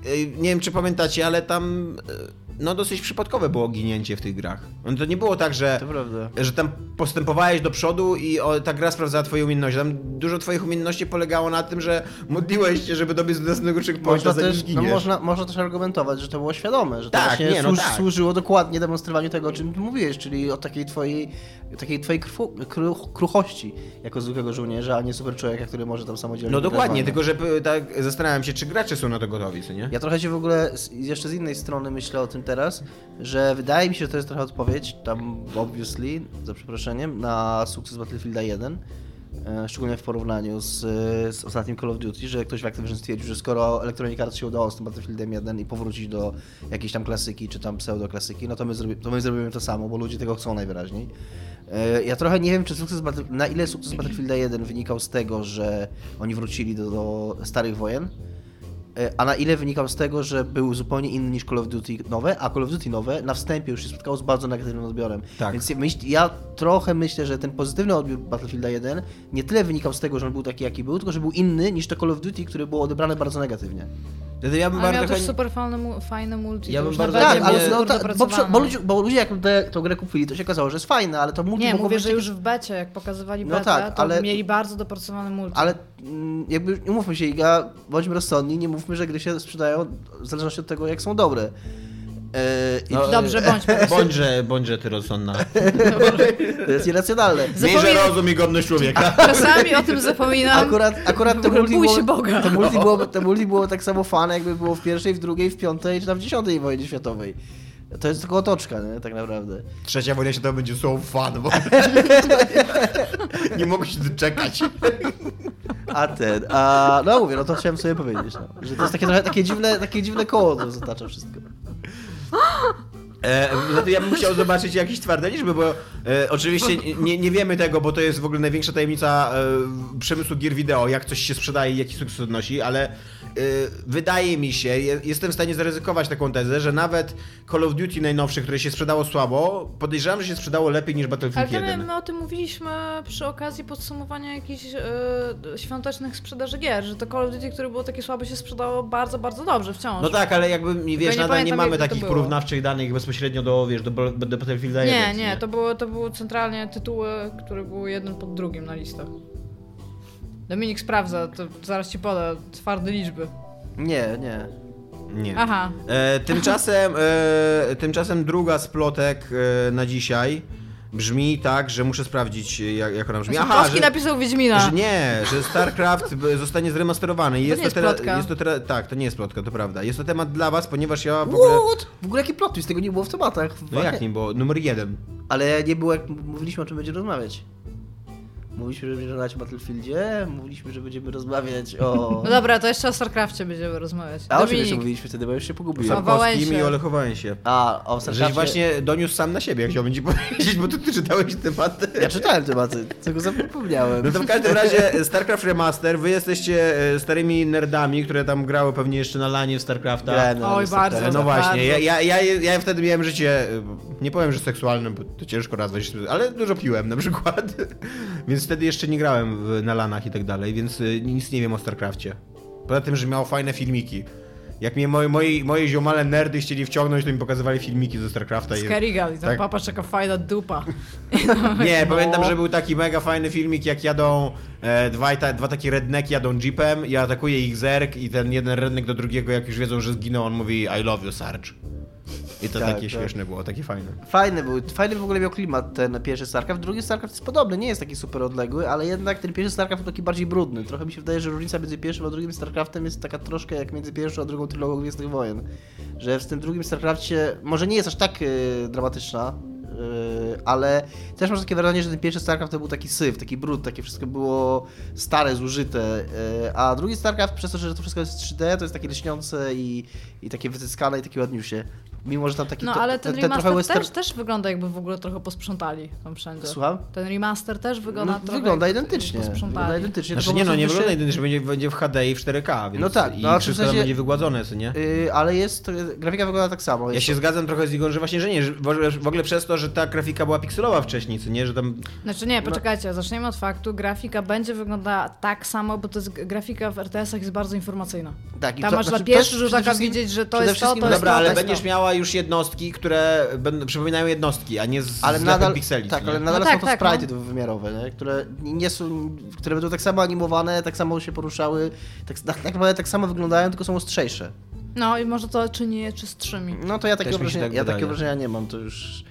y, nie wiem czy pamiętacie, ale tam, y, no dosyć przypadkowe było ginięcie w tych grach. No, to nie było tak, że, że tam postępowałeś do przodu i o, ta gra sprawdzała twoje umiejętności. Tam dużo twoich umiejętności polegało na tym, że modliłeś się, żeby dobiec do następnego checkpointa, Można też, no można, można też argumentować, że to było świadome, że to Tak, właśnie nie, no służ, tak. służyło dokładnie demonstrowaniu tego, o czym ty mówiłeś, czyli o takiej twojej, takiej twojej krwu, kru, kruchości jako zwykłego żołnierza, a nie super człowieka, który może tam samodzielnie No dokładnie, tylko że p- tak zastanawiam się, czy gracze są na to gotowi, co nie? Ja trochę się w ogóle jeszcze z innej strony myślę o tym teraz, że wydaje mi się, że to jest trochę odpowiedź, tam obviously, za przeproszeniem, na sukces Battlefielda 1. e, Szczególnie w porównaniu z, z ostatnim Call of Duty, że ktoś w Activision stwierdził, że skoro Electronic Arts się udało z tym Battlefieldem 1 i powrócić do jakiejś tam klasyki, czy tam pseudo-klasyki, no to my, to my zrobimy to samo, bo ludzie tego chcą najwyraźniej. E, Ja trochę nie wiem, czy sukces na ile sukces Battlefielda 1 wynikał z tego, że oni wrócili do, do starych wojen, E, A na ile wynikał z tego, że był zupełnie inny niż Call of Duty nowe, a Call of Duty nowe na wstępie już się spotkało z bardzo negatywnym odbiorem. Tak. Więc ja, myśl, ja trochę myślę, że ten pozytywny odbiór Battlefielda 1 nie tyle wynikał z tego, że on był taki, jaki był, tylko że był inny niż to Call of Duty, które było odebrane bardzo negatywnie. Wtedy ja bym Ale miał bardzo też chętnie... super fajne, fajne multi. Ja bym bardzo Tak, ale no, tak, bo, bo, ludzie, bo ludzie jak tę tą grę kupili, to się okazało, że jest fajne, ale to multi Nie, mówię, być że takie- już w becie, jak pokazywali No betę, tak, to ale- mieli bardzo dopracowane multi. Ale mm, jakby nie mówmy się, Iga, bądźmy rozsądni, nie mówmy, że gry się sprzedają w zależności od tego, jak są dobre. E, i No, Dobrze, bądź po prostu. Bądźże, bądźże ty rozsądna. <laughs> to jest irracjonalne. Miejże Zapomina- rozum i godność człowieka. <laughs> Czasami o tym zapominam. Akurat, akurat to Bój multi, się było, Boga. to, multi było, to multi było tak samo fan, jakby było w pierwszej, w drugiej, w piątej, czy tam w dziesiątej wojnie światowej. To jest tylko otoczka, nie? tak naprawdę. Trzecia wojna światowa będzie so fun, bo... <laughs> nie mogę się doczekać. A ten, a no mówię, no to chciałem sobie powiedzieć, no, że to jest takie trochę takie dziwne, takie dziwne koło, które zatacza wszystko. <gasps> E, to ja bym chciał zobaczyć jakieś twarde liczby, bo e, oczywiście nie, nie wiemy tego, bo to jest w ogóle największa tajemnica e, przemysłu gier wideo, jak coś się sprzedaje i jaki sukces odnosi, ale wydaje mi się, je, jestem w stanie zaryzykować taką tezę, że nawet Call of Duty najnowsze, które się sprzedało słabo, podejrzewam, że się sprzedało lepiej niż Ale Battlefield wiemy, 1. my o tym mówiliśmy przy okazji podsumowania jakichś e, świątecznych sprzedaży gier, że to Call of Duty, które było takie słabe, się sprzedało bardzo, bardzo dobrze wciąż. No tak, ale jakby, wiesz, nie nadal nie mamy takich było. porównawczych danych bezpośrednio do, wiesz, do, do Battlefielda 1. Nie, nie, to było, to były centralnie tytuły, które były jeden pod drugim na listach. Dominik sprawdza, to zaraz ci poda twarde liczby. Nie, nie. Nie. Aha. E, tymczasem, e, tymczasem druga z plotek e, na dzisiaj brzmi tak, że muszę sprawdzić jak, jak ona brzmi. Aha, Polski że, napisał Wiedźmina. że nie, że StarCraft zostanie zremasterowany. I To jest nie jest teraz- plotka. jest to teraz, tak, to nie jest plotka, to prawda. Jest to temat dla was, ponieważ ja w ogóle... What? W ogóle jaki plot twist, tego nie było w tematach. No jak nie, bo numer jeden. Ale nie było, jak mówiliśmy o czym będziemy rozmawiać. Mówiliśmy, że będziemy rozmawiać o Battlefieldzie, mówiliśmy, że będziemy rozmawiać o... No dobra, to jeszcze o StarCraftie będziemy rozmawiać. A o czym jeszcze Dominik, mówiliśmy wtedy, bo już się pogubiłem. O Sapkowskim i o Lechu Wałęsie. A, o Żeś StarCraftie... właśnie doniósł sam na siebie, chciałbym ci <laughs> powiedzieć, bo ty, ty czytałeś temat. Ja czytałem tematy, tego zapomniałem. No to w każdym razie StarCraft Remaster, wy jesteście e, starymi nerdami, które tam grały pewnie jeszcze na lanie w StarCrafta. Grałem na Oj, bardzo. No właśnie, ja, ja, ja, ja wtedy miałem życie, y, nie powiem, że seksualne, bo to ciężko nazwać, ale dużo piłem na przykład. <laughs> Więc wtedy jeszcze nie grałem w, na lanach i tak dalej, więc y, nic nie wiem o StarCrafcie. Poza tym, że miało fajne filmiki. Jak mnie moi, moi, moje ziomale nerdy chcieli wciągnąć, to mi pokazywali filmiki ze StarCrafta. Skerigal i tam Tak. papa czeka fajna dupa. <laughs> Nie, No. pamiętam, że był taki mega fajny filmik, jak jadą e, dwa, ta, dwa takie redneki jadą jeepem i atakuje ich zerk i ten jeden rednek do drugiego, jak już wiedzą, że zginął, on mówi I love you, Sarge. I to Tak, takie tak. śmieszne było, takie fajne. Fajny był, fajny w ogóle miał klimat ten pierwszy StarCraft, drugi StarCraft jest podobny, nie jest taki super odległy, ale jednak ten pierwszy StarCraft był taki bardziej brudny. Trochę mi się wydaje, że różnica między pierwszym a drugim StarCraftem jest taka troszkę jak między pierwszą a drugą trylogią Gwiezdnych Wojen. Że w tym drugim StarCrafcie może nie jest aż tak yy, dramatyczna, ale też masz takie wrażenie, że ten pierwszy StarCraft to był taki syf, taki brud, takie wszystko było stare, zużyte, y, a drugi StarCraft przez to, że to wszystko jest 3D, to jest takie lśniące i, i takie wycyskane i takie ładniusie. Mimo, że tam taki... No to- ale ten, trochę remaster western- też, też wygląda jakby w ogóle trochę posprzątali tam wszędzie. Słucham? Ten remaster też wygląda No, trochę wygląda identycznie. posprzątali. Wygląda identycznie. Znaczy nie no, nie wygląda jedynie, że będzie, będzie w HD i w 4K, więc No tak, i no, a w wszystko sensie- będzie wygładzone, co nie? Y, ale jest, y, grafika wygląda tak samo. Ja się zgadzam trochę z Igor, że właśnie, że nie, że w ogóle, w ogóle przez to, że ta grafika była pikselowa wcześniej, co nie, że tam... Znaczy nie, poczekajcie, zaczniemy od faktu, grafika będzie wyglądała tak samo, bo to jest grafika w RTS-ach jest bardzo informacyjna. Tak, i Tam to- masz znaczy, pierwszy rzut oka widzieć, że to jest to, to jest Dobra, to, ale to będziesz to. miała już jednostki, które będą, przypominają jednostki, a nie z, ale z nadal, pikseli, tak, co nie? ale nadal No są tak, to tak, sprite'y no. dwuwymiarowe, nie? które nie są, które będą tak samo animowane, tak samo się poruszały, tak, tak, tak naprawdę tak samo wyglądają, tylko są ostrzejsze. No i może to czyni je czystszymi. No to ja się wrażenia, tak ja wrażenia nie mam, to już...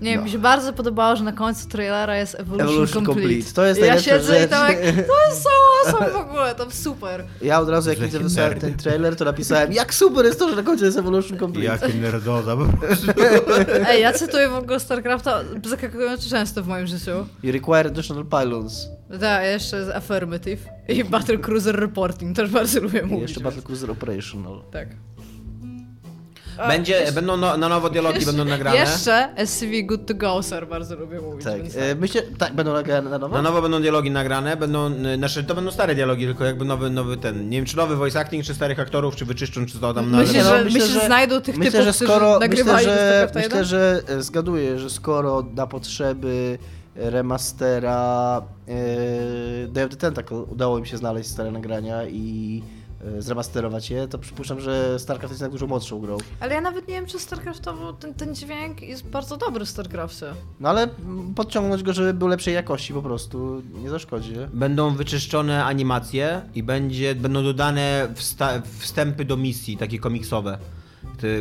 Nie wiem, No. mi się bardzo podobało, że na końcu trailera jest Evolution, Evolution Complete. Complete. To jest ja siedzę i to, jak, to jest so awesome w ogóle, to super. Ja od razu jak widzę wysłałem ten trailer, to napisałem, jak super jest to, że na końcu jest Evolution Complete. Jakie nerdoza po prostu. <laughs> Ej, ja cytuję w ogóle StarCrafta zaskakująco często w moim życiu. You require additional pylons. Tak, jeszcze jest Affirmative i Battle Cruiser Reporting, też bardzo lubię I mówić. jeszcze Battle Cruiser Operational. Tak. Będzie, jeszcze- będą no, na nowo dialogi będą nagrane. Jeszcze SCV Good to Go, sir, bardzo lubię mówić. Tak, więc e, myślę, tak, będą nagrane na nowo? Na nowo będą dialogi nagrane, będą, y, znaczy to będą stare dialogi, tylko jakby nowy, nowy ten, nie wiem czy nowy voice acting, czy starych aktorów, czy wyczyszczą, czy to tam, no, Myślę, no, że, myślę, że że- znajdą tych Myślę, typów, że skoro, którzy myślę, nagrywali że, myślę, 1. że e, zgaduję, że skoro na potrzeby remastera e, Day of the Tentacle udało im się znaleźć stare nagrania i e, zremasterować je, to przypuszczam, że StarCraft jest jednak dużo młodszą grą. Ale ja nawet nie wiem, czy StarCraftowo ten, ten dźwięk jest bardzo dobry w StarCraftie. No ale podciągnąć go, żeby był lepszej jakości po prostu, nie zaszkodzi. Będą wyczyszczone animacje i będzie, będą dodane wsta- wstępy do misji, takie komiksowe,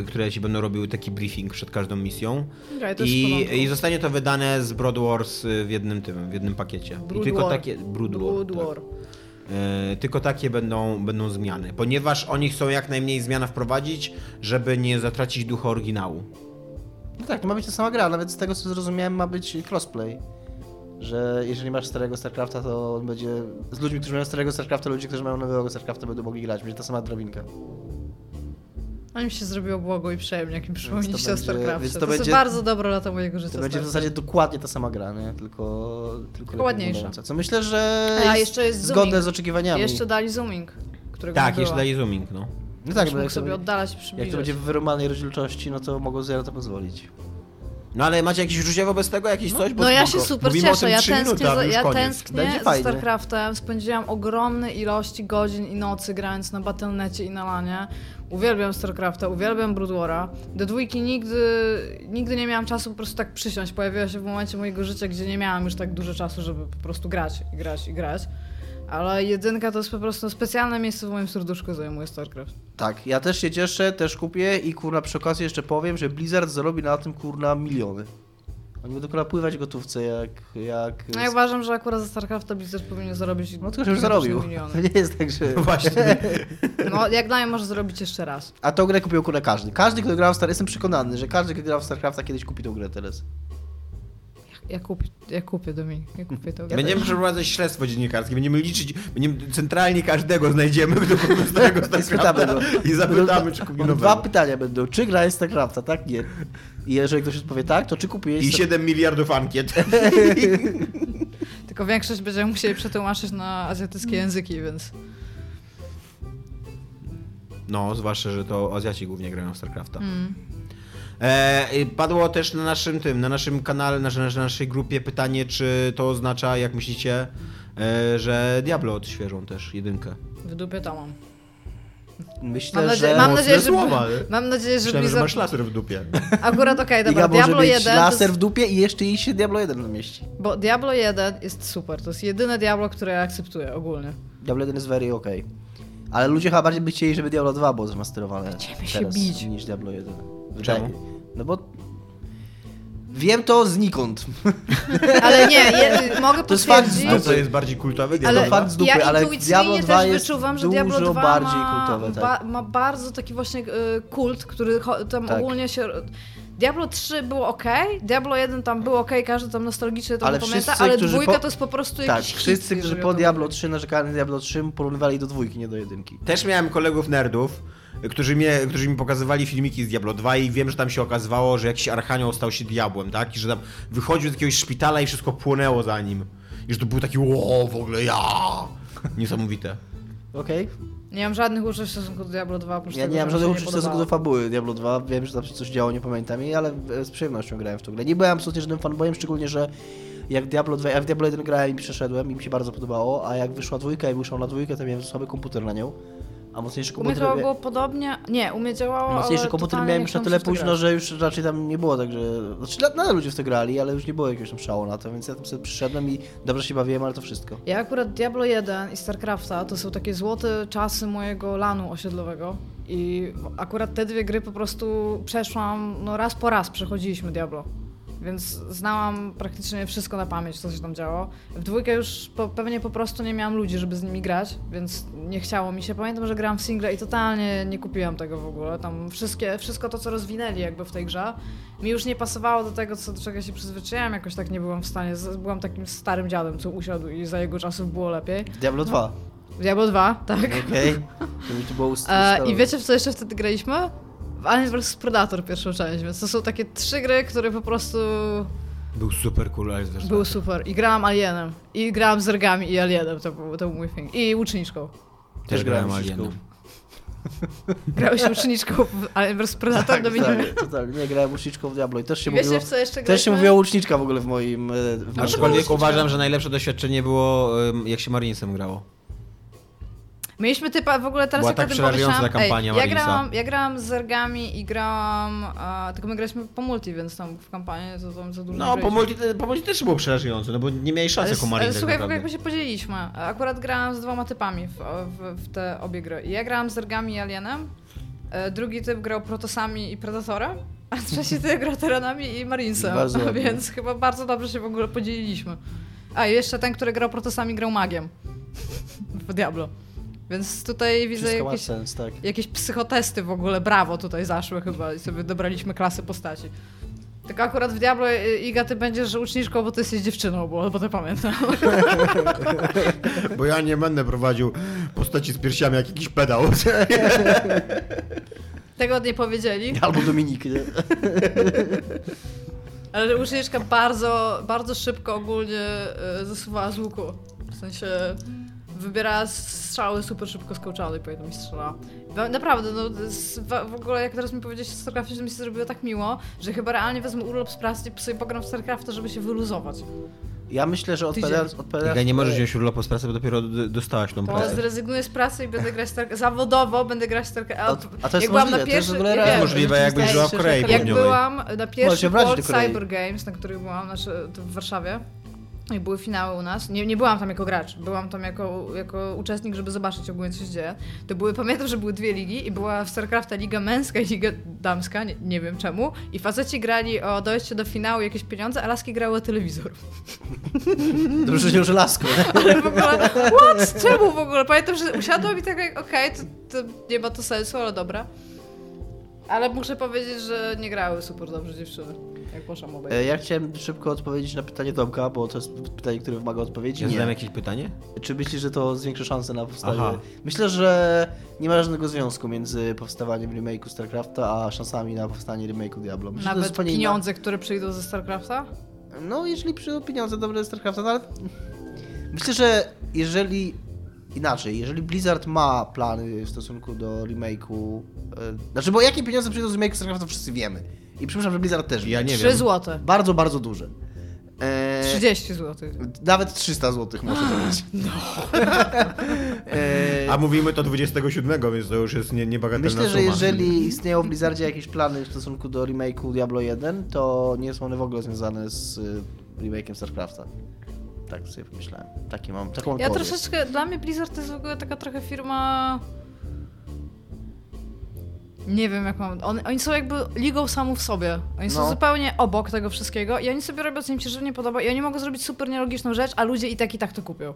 które ci będą robiły taki briefing przed każdą misją. I. I zostanie to wydane z Broad Wars y, w jednym tym, w jednym pakiecie. Brood I tylko War. takie. Brood War. Brood tak. War. E, tylko takie będą, będą zmiany, ponieważ oni chcą jak najmniej zmian wprowadzić, żeby nie zatracić ducha oryginału. No tak, to ma być ta sama gra, nawet z tego co zrozumiałem ma być crossplay. Że jeżeli masz starego StarCrafta, to on będzie. Z ludźmi, którzy mają starego StarCrafta, ludzie, którzy mają nowego StarCrafta będą mogli grać. Będzie ta sama drabinka. A mi się zrobiło błogo i przyjemnie, jak mi przypomnieliście o będzie- StarCraftie. więc To, to będzie- bardzo dobre lata mojego życia. To będzie w zasadzie dokładnie ta sama gra, nie? Tylko, tylko lepiej ładniejsza. Co myślę, że A, jeszcze jest zgodne zooming. z oczekiwaniami. Jeszcze dali zooming, którego Tak, jeszcze daje zooming, no. No tak, bo jak, sobie oddalać i jak przybliżać. to będzie w wyrumanej rozdzielczości, no to mogą sobie na to pozwolić. No ale macie jakieś uczucie wobec tego, jakieś coś? Bo No ja spoko. się super Mówimy o cieszę, tym ja trzy tęsknię, minuty, a za, już ja koniec. tęsknię Będzie za fajnie. StarCraftem, spędziłam ogromne ilości godzin i nocy grając na Battle.necie i na lanie. Uwielbiam StarCrafta, uwielbiam Brood War'a. Do dwójki nigdy, nigdy nie miałam czasu po prostu tak przysiąść. Pojawiła się w momencie mojego życia, gdzie nie miałam już tak dużo czasu, żeby po prostu grać i grać i grać. Ale jedynka to jest po prostu specjalne miejsce w moim serduszku zajmuje StarCraft. Tak, ja też się cieszę, też kupię i kurna przy okazji jeszcze powiem, że Blizzard zarobi na tym kurna miliony. Oni będą kurna pływać w gotówce jak... jak No ja uważam, że akurat za StarCrafta Blizzard powinien zarobić No tylko, że już zarobił. miliony. <laughs> To nie jest tak, że... No właśnie. <laughs> No jak dla mnie może zrobić jeszcze raz. A tą grę kupił kurna każdy. Każdy, kto grał w Star... Jestem przekonany, że każdy, kto grał w StarCrafta kiedyś kupi tą grę teraz. Ja kupię, ja kupię Dominik, ja kupię to. Będziemy przeprowadzać śledztwo dziennikarskie, będziemy liczyć, będziemy centralnie każdego znajdziemy, kupił starego StarCrafta i zapytamy, czy kupi Dwa pytania będą. Czy gra jest StarCrafta, tak? Nie. I jeżeli ktoś odpowie tak, to czy kupiłeś... I Star- 7 miliardów ankiet. <laughs> Tylko większość będziemy musieli przetłumaczyć na azjatyckie języki, więc... No, zwłaszcza, że to Azjaci głównie grają w StarCrafta. Mm. E, padło też na naszym tym, na naszym kanale, na, na naszej grupie pytanie, czy to oznacza, jak myślicie, e, że Diablo odświeżą też jedynkę. W dupie to mam. Myślę, Mam, nadzie- że... mam nadzieję, że... słowa, nie? Mam nadzieję, że Myślałem, że Blizzard... masz laser w dupie. <laughs> Akurat okej, dobra, Iga może Diablo mieć 1 laser to w jest... dupie i jeszcze jej się Diablo 1 namieści. Bo Diablo 1 jest super, to jest jedyne Diablo, które ja akceptuję ogólnie. Diablo 1 jest very okej. Ale ludzie chyba bardziej by chcieli, żeby Diablo 2 było zremasterowane Będziemy się bić. niż Diablo 1. Czemu? No bo... Wiem to znikąd. <laughs> Ale nie, je, mogę To jest fakt z. A co jest bardziej kultowe? Ale Diablo to fakt z dupy, ja ale intuicyjnie Diablo też 2 jest wyczuwam, że Diablo dużo 2 bardziej ma, kultowe, tak. ba, ma bardzo taki właśnie y, kult, który tam Tak. ogólnie się... Diablo 3 było ok, Diablo 1 tam było ok, każdy tam nostalgicznie to Ale pamięta, wszyscy, ale dwójka po- to jest po prostu Tak, jakiś wszyscy, hit, którzy po to Diablo chodzi. 3 narzekali na Diablo 3, porównywali do dwójki, nie do jedynki. Też miałem kolegów nerdów, którzy, mnie, którzy mi pokazywali filmiki z Diablo 2 i wiem, że tam się okazywało, że jakiś archanioł stał się diabłem, tak? I że tam wychodził z jakiegoś szpitala i wszystko płonęło za nim. I że to był taki, o, w ogóle ja! Niesamowite. Okej? Nie mam żadnych uczuć w stosunku do Diablo 2, oprócz Ja tego, nie mam żadnych uczuć w stosunku do fabuły Diablo 2. Wiem, że tam się coś działo, nie pamiętam jej, ale e, z przyjemnością grałem w tą grę. Nie byłem absolutnie żadnym fanboyem, szczególnie, że jak Diablo 2, ja w Diablo 1 grałem i przeszedłem i mi się bardzo podobało, a jak wyszła dwójka i wyszła na dwójkę, to miałem słaby komputer na nią. A mocniejszy U mnie było podobnie, nie, u mnie działało, Mocniejszy ale komputer totalnie miałem już na tyle późno, że już raczej tam nie było tak, że... Znaczy nadal ludzie w to grali, ale już nie było jakiegoś tam szału na to, więc ja tam sobie przyszedłem i dobrze się bawiłem, ale to wszystko. Ja akurat Diablo 1 i StarCrafta to są takie złote czasy mojego lanu osiedlowego i akurat te dwie gry po prostu przeszłam, no raz po raz przechodziliśmy Diablo. Więc znałam praktycznie wszystko na pamięć, co się tam działo. W dwójkę już po, pewnie po prostu nie miałam ludzi, żeby z nimi grać, więc nie chciało mi się. Pamiętam, że grałam w single i totalnie nie kupiłam tego w ogóle. Tam wszystkie, wszystko to, co rozwinęli jakby w tej grze, mi już nie pasowało do tego, co, do czego się przyzwyczaiłam. Jakoś tak nie byłam w stanie. Byłam takim starym dziadem, co usiadł i za jego czasów było lepiej. Diablo 2. Diablo 2, tak. Okej? <laughs> To mi to było E, ustalowe. I wiecie, w co jeszcze wtedy graliśmy? Alien vs Predator pierwszą część, więc to są takie trzy gry, które po prostu Był super cool, ale też były super. I grałam Alienem, i grałam z Zergami i Alienem, to był, to był mój thing. I łuczniczką. też grałem grałem Alienem. <laughs> Grałeś łuczniczką w Alien vs Predator, Tak, Dominik? totalnie, totalnie. Nie, grałem łuczniczką w Diablo i też się wiecie, mówiło... co jeszcze Też się mówiło łuczniczka w ogóle w moim... e, W moim Aczkolwiek uważam, że najlepsze doświadczenie było, jak się Marinesem grało. Mieliśmy typa, w ogóle teraz Była jak tak przerażająca ta kampania ej, ja grałam, ja grałam z Zergami i grałam, a, tylko my graliśmy po multi, więc tam w kampanii to tam za dużo No, po multi, po multi też było przerażające, no bo nie miałeś szansy Ale, jako ale Marine tak słuchaj, w ogóle naprawdę. jakby się podzieliliśmy. Akurat grałam z dwoma typami w, w, w te obie gry. Ja grałam z Zergami i Alienem, e, drugi typ grał Protosami i Predatorem, a trzeci typ grał Teranami i Marinesem, Bardzo <laughs> więc chyba bardzo dobrze się w ogóle podzieliliśmy. A i jeszcze ten, który grał Protosami grał Magiem <laughs> w Diablo. Więc tutaj widzę Wszystko jakieś, sens, tak. jakieś psychotesty w ogóle, brawo tutaj zaszły chyba i sobie dobraliśmy klasy postaci. Tylko akurat w Diablo y, Iga ty będziesz uczniczką, bo ty jesteś dziewczyną, bo, bo to pamiętam. <laughs> Bo ja nie będę prowadził postaci z piersiami jak jakiś pedał. <laughs> Tego nie powiedzieli, Albo Dominik, nie? <laughs> ale uczniczka bardzo, bardzo szybko ogólnie y, zasuwała z łuku. W sensie wybierała strzały super szybko z kołczany i i strzelała. Naprawdę, no w ogóle jak teraz mi powiedziałeś o StarCraftie, to mi się zrobiło tak miło, że chyba realnie wezmę urlop z pracy i sobie pogram w StarCrafta, żeby się wyluzować. Ja myślę, że odpowiadając... odpowiadając Iga, nie możesz wziąć urlopu z pracy, bo dopiero dostałaś tą To pracę. zrezygnuję z pracy i będę grać StarCraft. Zawodowo będę grać StarCraft. A- a to jest jak byłam możliwe, na to jest pierwszy, w ja Możliwe, jakbyś żyła w Korei Jak byłam na pierwszy do World. Cyber Games, na których byłam, znaczy w Warszawie, i były finały u nas. Nie, nie byłam tam jako gracz, byłam tam jako, jako uczestnik, żeby zobaczyć ogólnie co się dzieje. To były, pamiętam, że były dwie ligi i była w StarCrafta liga męska i liga damska, nie, nie wiem czemu. I faceci grali o dojście do finału jakieś pieniądze, a laski grały o telewizor. <laughs> Dobrze, że nie użył lasku. <laughs> Ale w ogóle, what? Czemu w ogóle? Pamiętam, że usiadłam i tak jak, okej, to, to nie ma to sensu, ale dobra. Ale muszę powiedzieć, że nie grały super dobrze dziewczyny, jak poszłam obejrzeć. E, Ja chciałem szybko odpowiedzieć na pytanie Tomka, bo to jest pytanie, które wymaga odpowiedzi. Ja Nie. zadałem jakieś pytanie? Czy myślisz, że to zwiększy szanse na powstanie? Aha. Myślę, że nie ma żadnego związku między powstawaniem remake'u StarCrafta, a szansami na powstanie remake'u Diablo. Myślę, Nawet zupełnie pieniądze, które przyjdą ze StarCrafta? No, jeżeli przyjdą pieniądze dobre z StarCrafta, no ale... Myślę, że jeżeli... Inaczej, jeżeli Blizzard ma plany w stosunku do remake'u... E... Znaczy, bo jakie pieniądze przyjdą z remake'u StarCrafta, to wszyscy wiemy. I przypuszczam, że Blizzard też wie. Ja nie 3 wiem. złote. Bardzo, bardzo duże. E... 30 zł. Nawet 300 zł może to <gasps> być. No. <laughs> e... A mówimy to 27, więc to już jest nie, niebagatelna Myślę, że suma. jeżeli istnieją w Blizzardzie jakieś plany w stosunku do remake'u Diablo 1, to nie są one w ogóle związane z y, remake'iem StarCrafta. Tak sobie pomyślałem. Takie mam, taką Ja troszeczkę, dla mnie Blizzard to jest w ogóle taka trochę firma... Nie wiem jak mam. On, oni są jakby ligą samą w sobie. Oni są No. zupełnie obok tego wszystkiego i oni sobie robią co im się żywnie podoba i oni mogą zrobić super nielogiczną rzecz, a ludzie i tak i tak to kupią.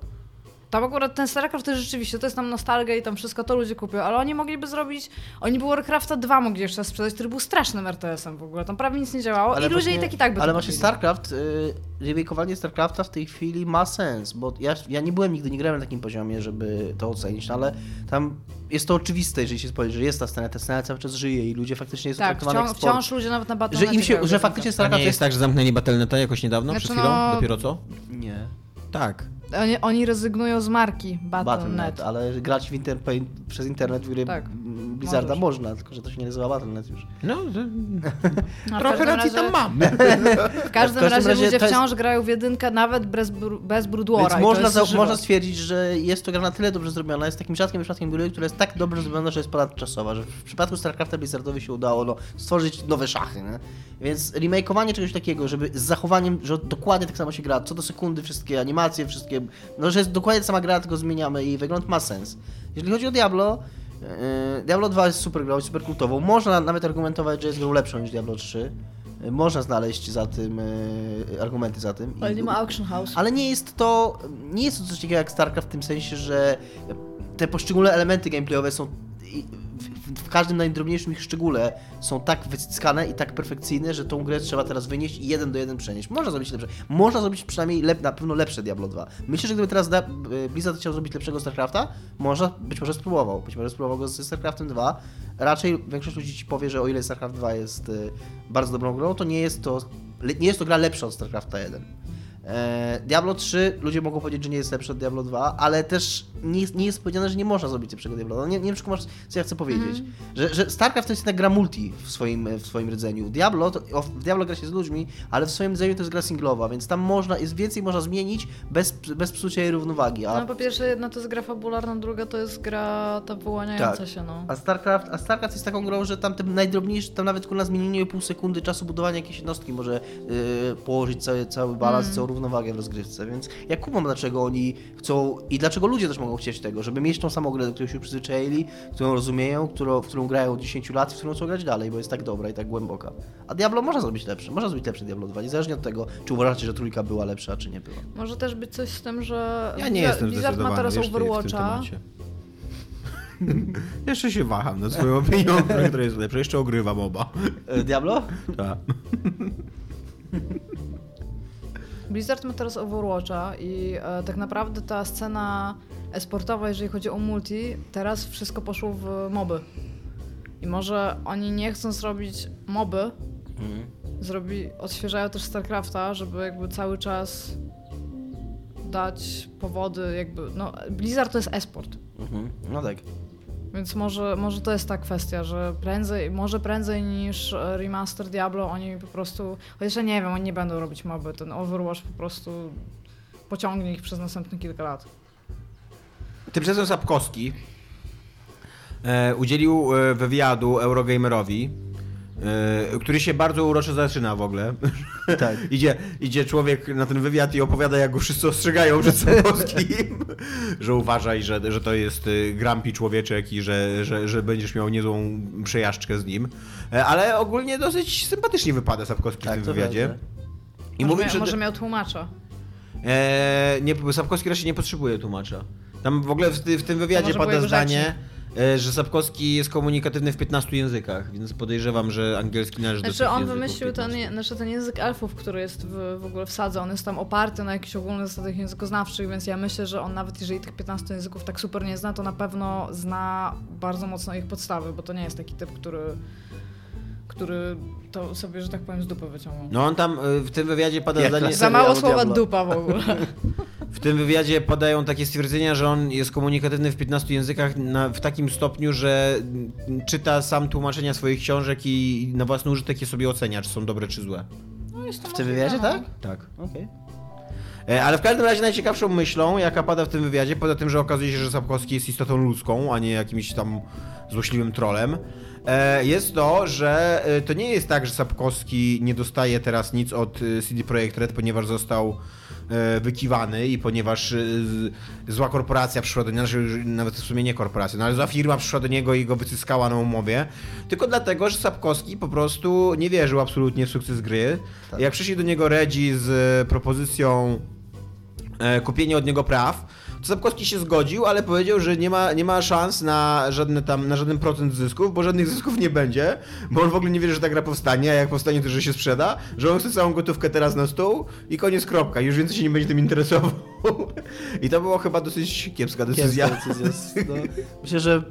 Tam akurat ten StarCraft to jest rzeczywiście, to jest tam nostalgia i tam wszystko to ludzie kupią, ale oni mogliby zrobić, oni by Warcrafta 2 mogli jeszcze sprzedać, który był strasznym RTS-em w ogóle, tam prawie nic nie działało i ludzie i tak i tak by Ale właśnie. StarCraft, y, remakeowanie StarCrafta w tej chwili ma sens, bo ja, ja nie byłem nigdy, nie grałem na takim poziomie, żeby to ocenić, no ale tam jest to oczywiste, jeżeli się spojrzy, że jest ta scena, ta scena cały czas żyje i ludzie faktycznie są Tak, traktowani wciąż, jak sport. wciąż ludzie nawet na Że Battle.necie im się, że faktycznie StarCraft nie jest tak, że zamknęli Battle.neta jakoś niedawno, Znaczy, przed chwilą? no- Dopiero co? Nie. Tak. Oni, oni rezygnują z marki Battle.net, Battle.net. ale grać w przez internet w gry Tak, Blizzarda możesz. można, tylko że to się nie nazywa Battle.net już. No, <laughs> w trochę racji razie- tam mam. <laughs> W każdym, W każdym razie, razie ludzie jest- wciąż grają w jedynkę nawet bez, bez Broodwara. Więc można, za, można stwierdzić, że jest to gra na tyle dobrze zrobiona, jest takim rzadkim przypadkiem gry, która jest tak dobrze zrobiona, że jest ponadczasowa, że w przypadku StarCrafta Blizzardowi się udało no, stworzyć nowe szachy, nie? Więc remakeowanie czegoś takiego, żeby z zachowaniem, że dokładnie tak samo się gra, co do sekundy wszystkie animacje, wszystkie, no że jest dokładnie ta sama gra, tylko zmieniamy i wygląd ma sens. Jeżeli chodzi o Diablo, Diablo 2 jest super grą, super kultową, można nawet argumentować, że jest grą lepszą niż Diablo 3. Yy, Można znaleźć za tym yy, argumenty za tym. Ale nie ma Auction House. ale nie jest to nie jest to coś takiego jak StarCraft w tym sensie, że te poszczególne elementy gameplayowe są w, każdym najdrobniejszym ich szczególe są tak wyciskane i tak perfekcyjne, że tą grę trzeba teraz wynieść i jeden do jeden przenieść. Można zrobić lepsze. Można zrobić przynajmniej lep, na pewno lepsze Diablo 2. Myślę, że gdyby teraz da, Blizzard chciał zrobić lepszego StarCrafta, można, być może spróbował. Być może spróbował go ze StarCraftem 2. Raczej większość ludzi ci powie, że o ile StarCraft 2 jest y, bardzo dobrą grą, to nie jest to, nie jest to gra lepsza od StarCrafta 1. E, Diablo 3 ludzie mogą powiedzieć, że nie jest lepsze od Diablo 2, ale też nie jest, nie jest powiedziane, że nie można zrobić lepszego Diablo 2. No nie, nie wiem, czy kumasz, co ja chcę powiedzieć. Że, że StarCraft to jest jednak gra multi w swoim, w swoim rdzeniu. Diablo, to, w Diablo gra się z ludźmi, ale w swoim rdzeniu to jest gra singlowa, więc tam można, jest więcej można zmienić bez, bez psucia jej równowagi. A, No po pierwsze jedna to jest gra fabularna, druga to jest gra ta wyłaniająca Tak. się, no. A StarCraft, a StarCraft jest taką grą, że tam te najdrobniejsze, tam nawet kurna zmienienie o pół sekundy czasu budowania jakiejś jednostki może yy, położyć cały, cały balans, całą równowagę w rozgrywce, więc ja kumam dlaczego oni chcą i dlaczego ludzie też mogą chcieć tego, żeby mieć tą samą grę, do której się przyzwyczaili, którą rozumieją, którą, w którą grają od 10 lat i w którą chcą grać dalej, bo jest tak dobra i tak głęboka. A Diablo można zrobić lepsze, można zrobić lepsze Diablo 2, niezależnie od tego, czy uważacie, że trójka była lepsza, czy nie była. Może też być coś z tym, że Ja nie Blizzard- jestem Blizzard ma teraz Overwatcha. <laughs> Jeszcze się waham nad swoją opinią, która jest lepsza. Jeszcze ogrywam oba. E, Diablo? Tak. <laughs> Blizzard ma teraz Overwatcha i e, tak naprawdę ta scena esportowa, jeżeli chodzi o multi, teraz wszystko poszło w moby. I może oni nie chcą zrobić moby, Mhm. zrobi, odświeżają też StarCrafta, żeby jakby cały czas dać powody jakby, no Blizzard to jest esport. Mhm. No tak. Więc może, może to jest ta kwestia, że prędzej, może prędzej niż e, remaster Diablo oni po prostu, chociaż ja nie wiem, oni nie będą robić moby, ten Overwatch po prostu pociągnie ich przez następne kilka lat. Tymczasem Sapkowski e, udzielił e, wywiadu Eurogamerowi, e, który się bardzo uroczo zaczyna w ogóle. <laughs> Tak. idzie, idzie człowiek na ten wywiad i opowiada, jak go wszyscy ostrzegają przed Sapkowskim, <laughs> że uważaj, że, że to jest y, grumpy człowieczek i że, że, że będziesz miał niezłą przejażdżkę z nim. E, ale ogólnie dosyć sympatycznie wypada Sapkowski w Tak, tym to wywiadzie. prawda. I może, mówi, mia, że... może miał tłumacza. E, nie, Sapkowski raczej nie potrzebuje tłumacza. Tam w ogóle w, w tym wywiadzie pada zdanie, e, że Sapkowski jest komunikatywny w 15 językach, więc podejrzewam, że angielski należy do Znaczy on wymyślił ten, 15. znaczy ten język elfów, który jest w, w ogóle w sadze, on jest tam oparty na jakichś ogólnych zasadach językoznawczych, więc ja myślę, że on nawet jeżeli tych 15 języków tak super nie zna, to na pewno zna bardzo mocno ich podstawy, bo to nie jest taki typ, który który to sobie, że tak powiem, z dupy wyciągnął. No on tam e, w tym wywiadzie pada Jak zdanie... Za mało słowa Diablo. dupa w ogóle. <laughs> W tym wywiadzie padają takie stwierdzenia, że on jest komunikatywny w 15 językach na, w takim stopniu, że czyta sam tłumaczenia swoich książek i na własny użytek je sobie ocenia, czy są dobre, czy złe. No, jest to W tym wywiadzie, tak? Tak. Okej. E, Ale w każdym razie najciekawszą myślą, jaka pada w tym wywiadzie, poza tym, że okazuje się, że Sapkowski jest istotą ludzką, a nie jakimś tam złośliwym trolem, e, jest to, że e, to nie jest tak, że Sapkowski nie dostaje teraz nic od CD Projekt Red, ponieważ został wykiwany i ponieważ e, zła korporacja przyszła do niego, znaczy nawet w sumie nie korporacja, no ale zła firma przyszła do niego i go wycyskała na umowie, tylko dlatego, że Sapkowski po prostu nie wierzył absolutnie w sukces gry. Tak. Jak przyszli do niego Redzi z e, propozycją e, kupienia od niego praw, Sapkowski się zgodził, ale powiedział, że nie ma, nie ma szans na żadne tam, na żaden procent zysków, bo żadnych zysków nie będzie, bo on w ogóle nie wierzy, że ta gra powstanie, a jak powstanie, to że się sprzeda, że on chce całą gotówkę teraz na stół i koniec kropka, już więcej się nie będzie tym interesował. <laughs> I to było chyba dosyć kiepska decyzja. Kiepska decyzja. No, myślę, że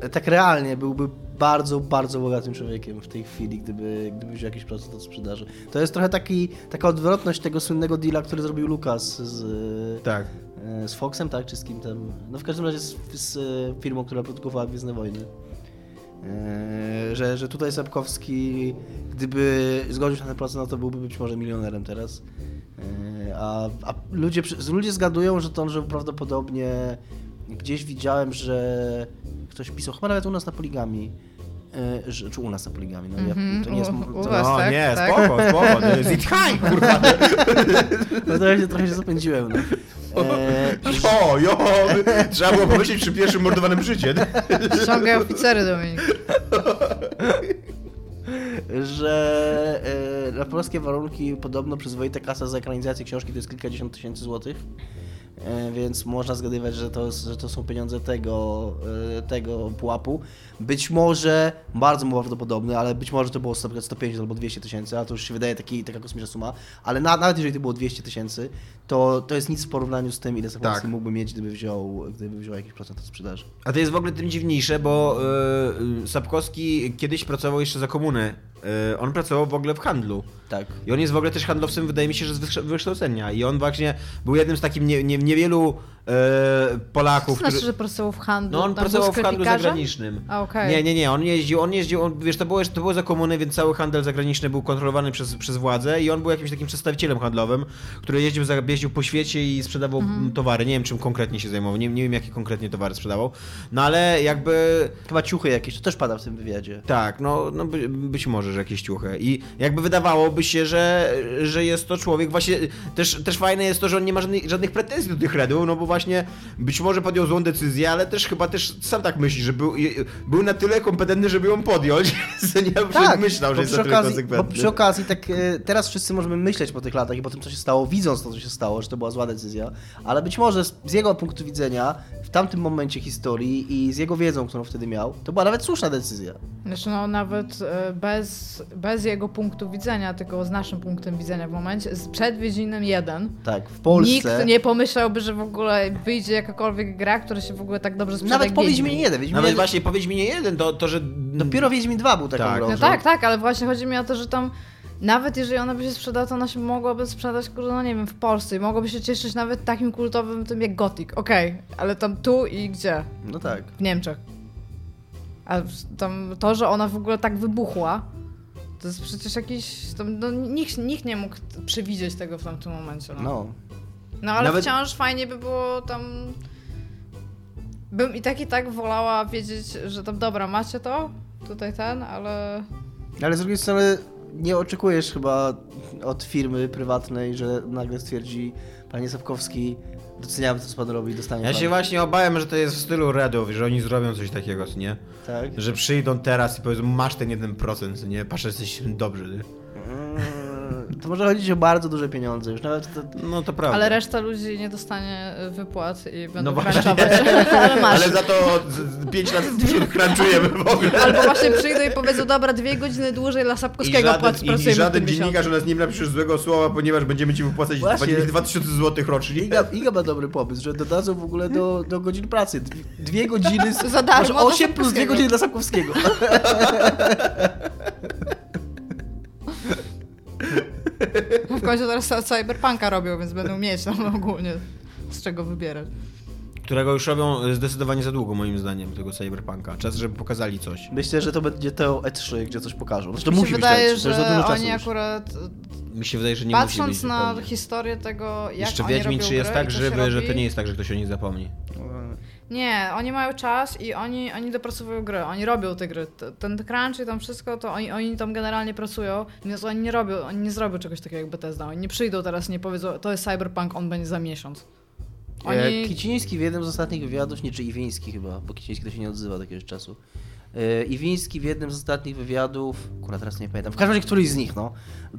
e, tak realnie byłby bardzo, bardzo bogatym człowiekiem w tej chwili, gdyby, gdyby wziął jakiś procent od sprzedaży. To jest trochę taki, taka odwrotność tego słynnego deala, który zrobił Lucas z, Tak. e, z Foxem, tak? Czy z kim tam? No w każdym razie z, z e, firmą, która produkowała Gwiezdne Wojny. E, Że, że tutaj Sapkowski, gdyby zgodził się na ten procent, no to byłby być może milionerem teraz. A, a ludzie, ludzie zgadują, że to on, że prawdopodobnie gdzieś widziałem, że ktoś pisał, chyba nawet u nas na poligami, e, że, czy u nas na poligami, no ja, to nie jest... U- u To, was. No tak, nie, tak. spoko, spoko, to jest it high, kurwa. <laughs> no to ja się trochę się zapędziłem, no. E, O, jo, trzeba było pomyśleć przy pierwszym mordowanym życie. Ściągaj oficery, Dominik. że e, na polskie warunki podobno przyzwoita kasa za ekranizację książki to jest kilkadziesiąt tysięcy złotych. E, Więc można zgadywać, że to, że to są pieniądze tego, e, tego pułapu. Być może, bardzo mało prawdopodobne, ale być może to było 100 150 albo 200 tysięcy, a to już się wydaje taki, taka kosmiczna suma. Ale na, nawet jeżeli to było 200 tysięcy, to, to jest nic w porównaniu z tym, ile Sapkowski Tak. mógłby mieć, gdyby wziął, gdyby wziął jakiś procent od sprzedaży. A to jest w ogóle tym dziwniejsze, bo y, Sapkowski kiedyś pracował jeszcze za komuny. Y, on pracował w ogóle w handlu. Tak. I on jest w ogóle też handlowcem, wydaje mi się, że z wykształ- wykształcenia. I on właśnie był jednym z takich nie, nie, niewielu Polaków, To znaczy, którzy... że pracował w handlu? No on Tam pracował w handlu zagranicznym. A, okej. Nie, nie, nie, on jeździł, on jeździł, on, wiesz, to było, to było za komuny, więc cały handel zagraniczny był kontrolowany przez, przez władzę i on był jakimś takim przedstawicielem handlowym, który jeździł, za, jeździł po świecie i sprzedawał Mhm. towary. Nie wiem, czym konkretnie się zajmował, nie, nie wiem, jakie konkretnie towary sprzedawał. No ale jakby... Chyba ciuchy jakieś, to też pada w tym wywiadzie. Tak, no, no by, być może, że jakieś ciuchy. I jakby wydawałoby się, że, że jest to człowiek właśnie... Też, też fajne jest to, że on nie ma żadnych, żadnych pretensji do tych redów, no bo właśnie być może podjął złą decyzję, ale też chyba też sam tak myśli, że był, był na tyle kompetentny, żeby ją podjąć, <laughs> że nie tak, myślał, że jest przy na tyle okazji, bo konsekwentny. przy okazji tak e, teraz wszyscy możemy myśleć po tych latach i po tym, co się stało, widząc to, co się stało, że to była zła decyzja, ale być może z, z jego punktu widzenia, w tamtym momencie historii i z jego wiedzą, którą wtedy miał, to była nawet słuszna decyzja. Znaczy no nawet e, bez, bez jego punktu widzenia, tylko z naszym punktem widzenia w momencie, z- przed Wiedźminem 1, Tak, w Polsce... nikt nie pomyślałby, że w ogóle wyjdzie jakakolwiek gra, która się w ogóle tak dobrze sprzeda Nawet po Wiedźmin. Wiedźminie 1, Wiedźmin Nawet 1 właśnie powiedz mi nie jeden, to, to że... dopiero Wiedźmin 2 był taką Tak. grą, No że- tak, tak, ale właśnie chodzi mi o to, że tam nawet jeżeli ona by się sprzedała, to ona się mogłaby sprzedać, kurde, no nie wiem, w Polsce i mogłaby się cieszyć nawet takim kultowym tym jak Gothic, okej, ale tam tu i gdzie? No tak. W Niemczech. A tam to, że ona w ogóle tak wybuchła, to jest przecież jakiś. Tam, no, nikt, nikt nie mógł przewidzieć tego w tamtym momencie. No, no. No. ale Nawet- wciąż fajnie by było tam. Bym i tak i tak wolała wiedzieć, że tam dobra, macie to, tutaj ten, ale. Ale z drugiej strony nie oczekujesz chyba od firmy prywatnej, że nagle stwierdzi panie Sapkowski, doceniamy to, co pan robi, dostanie Ja pan. się właśnie obawiam, że to jest w stylu Redów, że oni zrobią coś takiego, co nie? Tak? Że przyjdą teraz i powiedzą, masz ten 1%, co nie? Patrz, jesteś dobry. nie? Mm, To może chodzić o bardzo duże pieniądze. Już nawet to, No to prawda. Ale reszta ludzi nie dostanie y, wypłat i będą No no właśnie. <laughs> ale masz. Ale za to 5 lat crunchujemy w ogóle. Albo właśnie przyjdą i powiedzą, dobra, dwie godziny dłużej dla I Sapkowskiego żaden, płac i, pracujemy i w żaden dziennikarz u nas nie napisze złego słowa, ponieważ będziemy ci wypłacać Właśnie. 2000 zł rocznie. Iga, Iga ma dobry pomysł, że dodadzą w ogóle do, do godzin pracy. Dwie, dwie godziny. z- Za darmo Może do 8 plus 2 Sapkowskiego. godziny dla Sapkowskiego. <laughs> końcu teraz Cyberpunka robią, więc będą mieć tam ogólnie z czego wybierać. Którego już robią zdecydowanie za długo, moim zdaniem, tego Cyberpunka. Czas, żeby pokazali coś. Myślę, że to będzie to E3, gdzie coś pokażą. Zresztą Mi się musi wydaje, być E3, to już za że dużo czasu oni już. akurat, Mi się wydaje, że nie musi patrząc być. na zupełnie. historię tego, jak Jeszcze oni Wiedźmin robią 3 jest gry tak się żywy, że to nie jest tak, że ktoś o nich zapomni. Nie, oni mają czas i oni, oni dopracowują gry, oni robią te gry. Ten crunch i tam wszystko, to oni, oni tam generalnie pracują, więc oni nie robią, oni nie zrobią czegoś takiego jak Bethesda. Oni nie przyjdą teraz i nie powiedzą, to jest Cyberpunk, on będzie za miesiąc. Oni... Oni... Kiciński w jednym z ostatnich wywiadów, nie czy Iwiński chyba, bo Kiciński to się nie odzywa od jakiegoś czasu, Yy, Iwiński w jednym z ostatnich wywiadów, akurat teraz nie pamiętam, w każdym razie któryś z nich, no,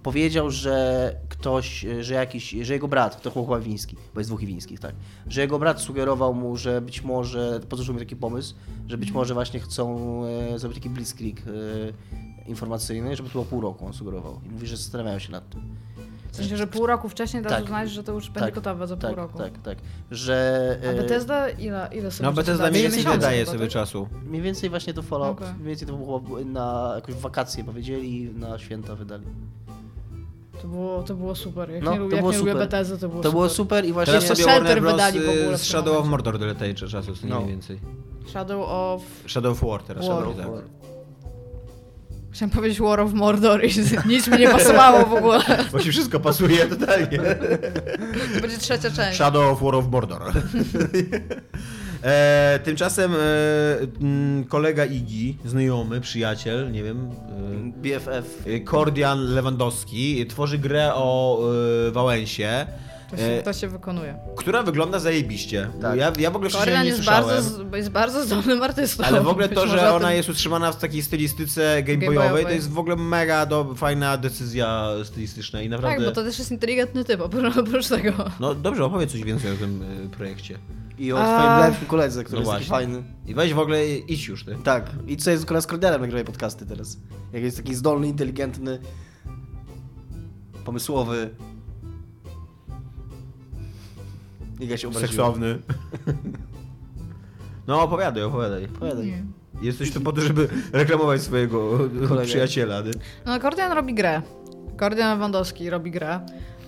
powiedział, że ktoś, yy, że jakiś, że jego brat, to chyba Iwiński, bo jest dwóch Iwińskich, tak, że jego brat sugerował mu, że być może, podrzucił mi taki pomysł, że być może właśnie chcą e, zrobić taki blitzkrieg e, informacyjny, żeby to było pół roku, on sugerował. I mówi, że zastanawiają się nad tym. W sensie, że pół roku wcześniej teraz Tak. uznać, że to już będzie gotowe za tak, pół roku. Tak, tak, że... A e, Bethesda ile, ile sobie No czasu Bethesda da? mniej więcej miesiące daje sobie tak? czasu. Mniej więcej właśnie to Fallout, Okej. mniej więcej to było na jakąś wakacje powiedzieli i na święta wydali. To było, to było super. Jak No, nie, to jak było nie lubię super. Bethesdy, to było To super. było super i właśnie... Teraz sobie Warner Bros. wydali w ogóle y, w z Shadow of. Mordor tyle czasu, co No. mniej więcej. Shadow of... Shadow of War teraz. War. Shadow, tak. Chciałem powiedzieć War of Mordor i <laughs> nic mi nie pasowało w ogóle. Właśnie wszystko pasuje totalnie. To będzie trzecia część. Shadow of War of Mordor. <laughs> E, tymczasem e, mm, kolega Igi, znajomy, przyjaciel, nie wiem, BFF. e, Kordian Lewandowski tworzy grę o e, Wałęsie, To się, e, to się wykonuje. która wygląda zajebiście. Tak. Ja, ja w ogóle wcześniej nie jest słyszałem. bardzo, jest bardzo zdolnym artystą. Ale w ogóle to, że ona tym- jest utrzymana w takiej stylistyce gameboyowej, Gameboyowej. to jest w ogóle mega do, fajna decyzja stylistyczna i naprawdę... Tak, bo to też jest inteligentny typ, oprócz, tego. No dobrze, opowiedz coś więcej o tym y, projekcie. I o A- twoim lepszym koledze, który No jest fajny. I weź w ogóle idź już ty. Tak. I co jest z Kordianem nagrywa podcasty teraz. Jak jest taki zdolny, inteligentny, pomysłowy. I ja się obraziłem. Seksowny. <laughs> No opowiadaj, opowiadaj. Opowiadaj. Nie. Jesteś tu po to, żeby reklamować swojego <laughs> przyjaciela. Ty. No, Kordian robi grę. Kordian Lewandowski robi grę.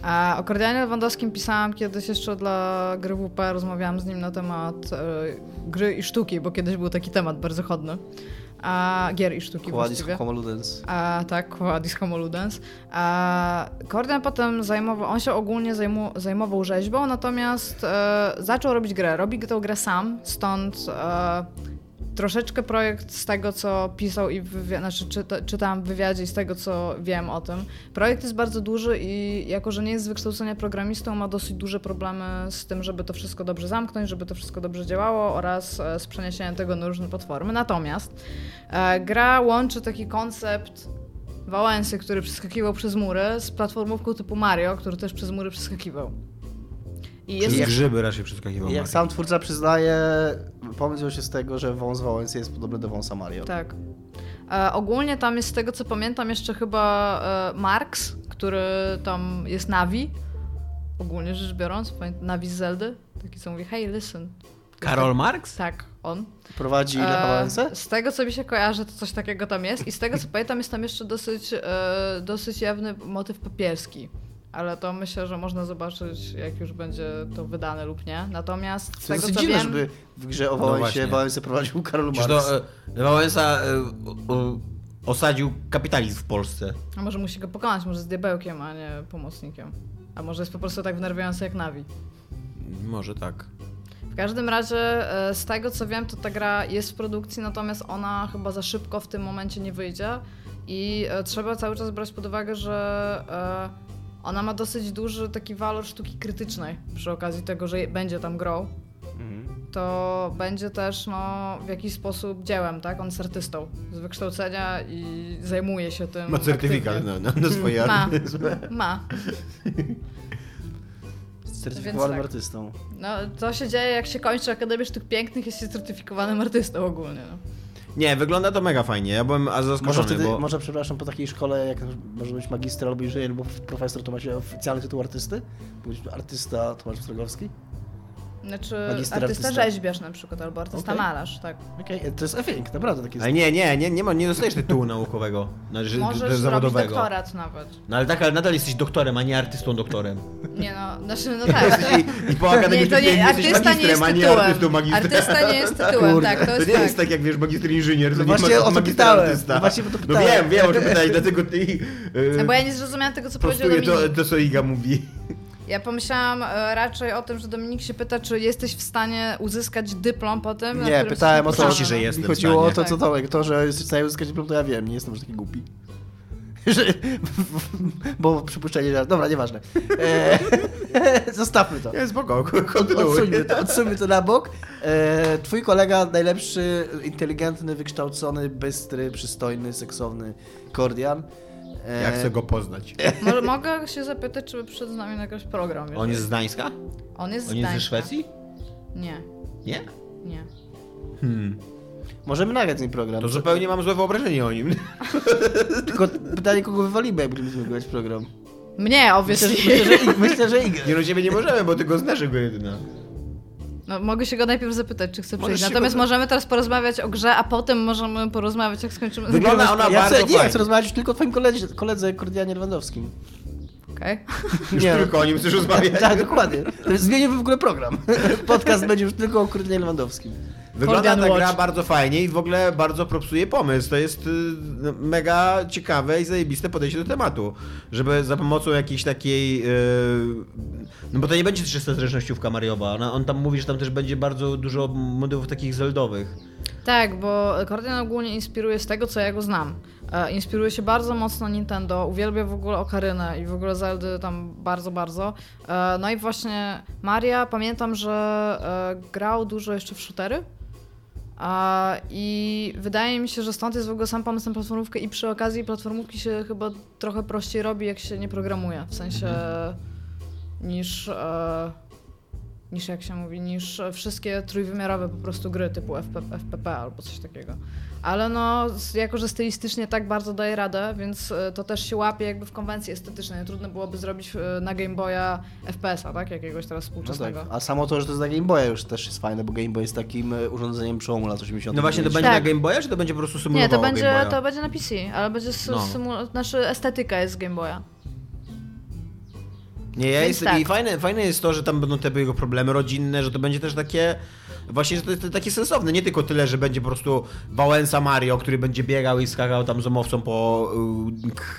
A o Kordianie Lewandowskim pisałam kiedyś jeszcze dla gry WP, rozmawiałam z nim na temat e, gry i sztuki, bo kiedyś był taki temat bardzo chodny. A, gier i sztuki Kładis właściwie. Homo Ludens. A, tak, Quadis Homo Ludens. A, Kordian potem zajmował, on się ogólnie zajmu, zajmował rzeźbą, natomiast e, zaczął robić grę. Robi tę grę sam, stąd e, troszeczkę projekt z tego, co pisał i wywi- znaczy, czyta, czytałam w wywiadzie i z tego, co wiem o tym. Projekt jest bardzo duży i jako, że nie jest z wykształcenia programistą, ma dosyć duże problemy z tym, żeby to wszystko dobrze zamknąć, żeby to wszystko dobrze działało oraz e, z przeniesieniem tego na różne platformy. Natomiast e, gra łączy taki koncept Wałęsy, który przeskakiwał przez mury, z platformówką typu Mario, który też przez mury przeskakiwał. I jest jak- grzyby raczej przeskakiwał. Jak Marek. sam twórca przyznaje, pomysł wziął się z tego, że wąs Wałęsy jest podobny do wąsa Mario. Tak. E, ogólnie tam jest z tego co pamiętam jeszcze chyba e, Marx, który tam jest Navi. Ogólnie rzecz biorąc, Navi z Zeldy. Taki co mówi, hey listen. Karol Marx? Tak, on. Prowadzi Lecha E, Wałęsę? z tego co mi się kojarzy, to coś takiego tam jest. I z tego co pamiętam, jest tam jeszcze dosyć, e, dosyć jawny motyw papierski. Ale to myślę, że można zobaczyć, jak już będzie to wydane lub nie. Natomiast z To tego co dziwne, wiem... żeby w grze o No Wałęsie właśnie. Wałęsę prowadził Karol Marx. to e, Wałęsa e, o- osadził kapitalizm w Polsce. A może musi go pokonać, może jest diabełkiem, a nie pomocnikiem. A może jest po prostu tak wnerwiający jak Navi. Może tak. W każdym razie, e, z tego co wiem, to ta gra jest w produkcji, natomiast ona chyba za szybko w tym momencie nie wyjdzie. I e, trzeba cały czas brać pod uwagę, że e, ona ma dosyć duży taki walor sztuki krytycznej przy okazji tego, że będzie tam grą. Mhm. To będzie też no, w jakiś sposób dziełem, tak? On jest artystą z wykształcenia i zajmuje się tym. Ma certyfikat na, na, na swoje Ma. Ma. Certyfikowanym tak. artystą. No, to się dzieje, jak się kończy Akademię Sztuk Pięknych, jest się certyfikowanym artystą ogólnie. No. Nie, wygląda to mega fajnie. Ja byłem aż Może zaskoczony, wtedy, bo... może przepraszam, po takiej szkole, jak może być magister albo inżynier, albo profesor, to ma się oficjalny tytuł artysty? Być artysta Tomasz Ostrogowski? Znaczy, Magister artysta artysta. rzeźbiarz na przykład, albo artysta Okej. malarz, tak. Okej, to jest efekt, naprawdę tak jest. Ale nie, nie, nie, nie, ma, nie dostajesz tytułu naukowego, znaczy, Możesz też robić zawodowego. doktorat nawet. No ale tak, ale nadal jesteś doktorem, a nie artystą doktorem. Nie no, znaczy, no tak. I, i po <laughs> akademii Nie, to nie, jesteś artysta nie jest magistrem, a nie tytułem. artystą magistrem. Artysta nie jest <laughs> tytułem, Kurde. tak, to To jest nie tak. jest tak jak wiesz, magister inżynier, to No nie właśnie ma, o to magister pytałem. artysta. No właśnie o to No pytałem. wiem, wiem o czym pytałeś, dlatego ty yy, <laughs> No bo ja nie zrozumiałam tego, co powiedział prostuję Dominik. to, to, co Iga mówi. Ja pomyślałam e, raczej o tym, że Dominik się pyta, czy jesteś w stanie uzyskać dyplom po tym, na Nie, którym pytałem o jesteś to, Oczywiście, że jestem w chodziło o stanie. to, co Tak. Tomek, to, że jesteś w stanie uzyskać dyplom, to ja wiem, nie jestem już taki głupi. <laughs> że, <laughs> bo przypuszczenie, że... Dobra, nieważne. E, <laughs> zostawmy to. Nie, spoko, kontynuuj. Odsuńmy to, odsuńmy to na bok. E, twój kolega, najlepszy, inteligentny, wykształcony, bystry, przystojny, seksowny Kordian. E, Jak chcę go poznać. Może mogę się zapytać, czy przyszedł z nami na jakiś program? On jest z Gdańska? On jest z On jest ze Gdańska. Szwecji? Nie, Nie? nie. Hmm. Możemy nagrać z nim program. To zupełnie mam złe wyobrażenie o nim. <laughs> Tylko pytanie, kogo wywalimy, jak będziemy nagrywać program. Mnie, Myślę, że, myślę, że, myślę, że Igor. Nie no, ciebie nie możemy, bo ty go znasz jako jedyna. No, mogę się go najpierw zapytać, czy chce przyjść. Natomiast go- możemy teraz porozmawiać o grze, a potem możemy porozmawiać, jak skończymy. Wygląda ona ja bardzo chcę, Nie, chcę rozmawiać tylko o twoim koledze, koledze Kordianie Lewandowskim. Okej. Już Nie. tylko o nim chcesz <laughs> rozmawiać. Tak, dokładnie. Zmienimy w ogóle program. <laughs> Podcast będzie już tylko o Kordianie Lewandowskim. Wygląda Kordian ta gra bardzo fajnie i w ogóle bardzo propsuje pomysł. To jest y, no, mega ciekawe i zajebiste podejście do tematu. Żeby za pomocą jakiejś takiej... y, no bo to nie będzie 300 zręcznościówka Mariowa. Ona, on tam mówi, że tam też będzie bardzo dużo motywów takich zeldowych. Tak, bo Kordian ogólnie inspiruje z tego, co ja go znam. E, inspiruje się bardzo mocno Nintendo, uwielbia w ogóle Okarynę i w ogóle Zeldy tam bardzo, bardzo. E, no i właśnie Maria, pamiętam, że e, grał dużo jeszcze w shootery. I wydaje mi się, że stąd jest w ogóle sam pomysł na platformówkę i przy okazji platformówki się chyba trochę prościej robi, jak się nie programuje. W sensie niż, e, niż jak się mówi, niż wszystkie trójwymiarowe po prostu gry typu FP, FPP albo coś takiego. Ale no, jako że stylistycznie tak bardzo daje radę, więc e, to też się łapie jakby w konwencji estetycznej. Trudno byłoby zrobić e, na Game Boya FPS-a, tak? Jakiegoś teraz No współczesnego. tak. A samo to, że to jest na Game Boya już też jest fajne, bo Game Boy jest takim e, urządzeniem przełomu lat 80. No właśnie, to będzie Tak. na Game Boya, czy to będzie po prostu Nie, symulowało to będzie, Game Boya? to będzie na PC, ale będzie No. symu- znaczy estetyka jest z Game Boya. Nie, ja jest, tak. i fajne, fajne jest to, że tam będą te jego problemy rodzinne, że to będzie też takie, właśnie że to jest takie sensowne, nie tylko tyle, że będzie po prostu Wałęsa Mario, który będzie biegał i skakał tam z omowcą po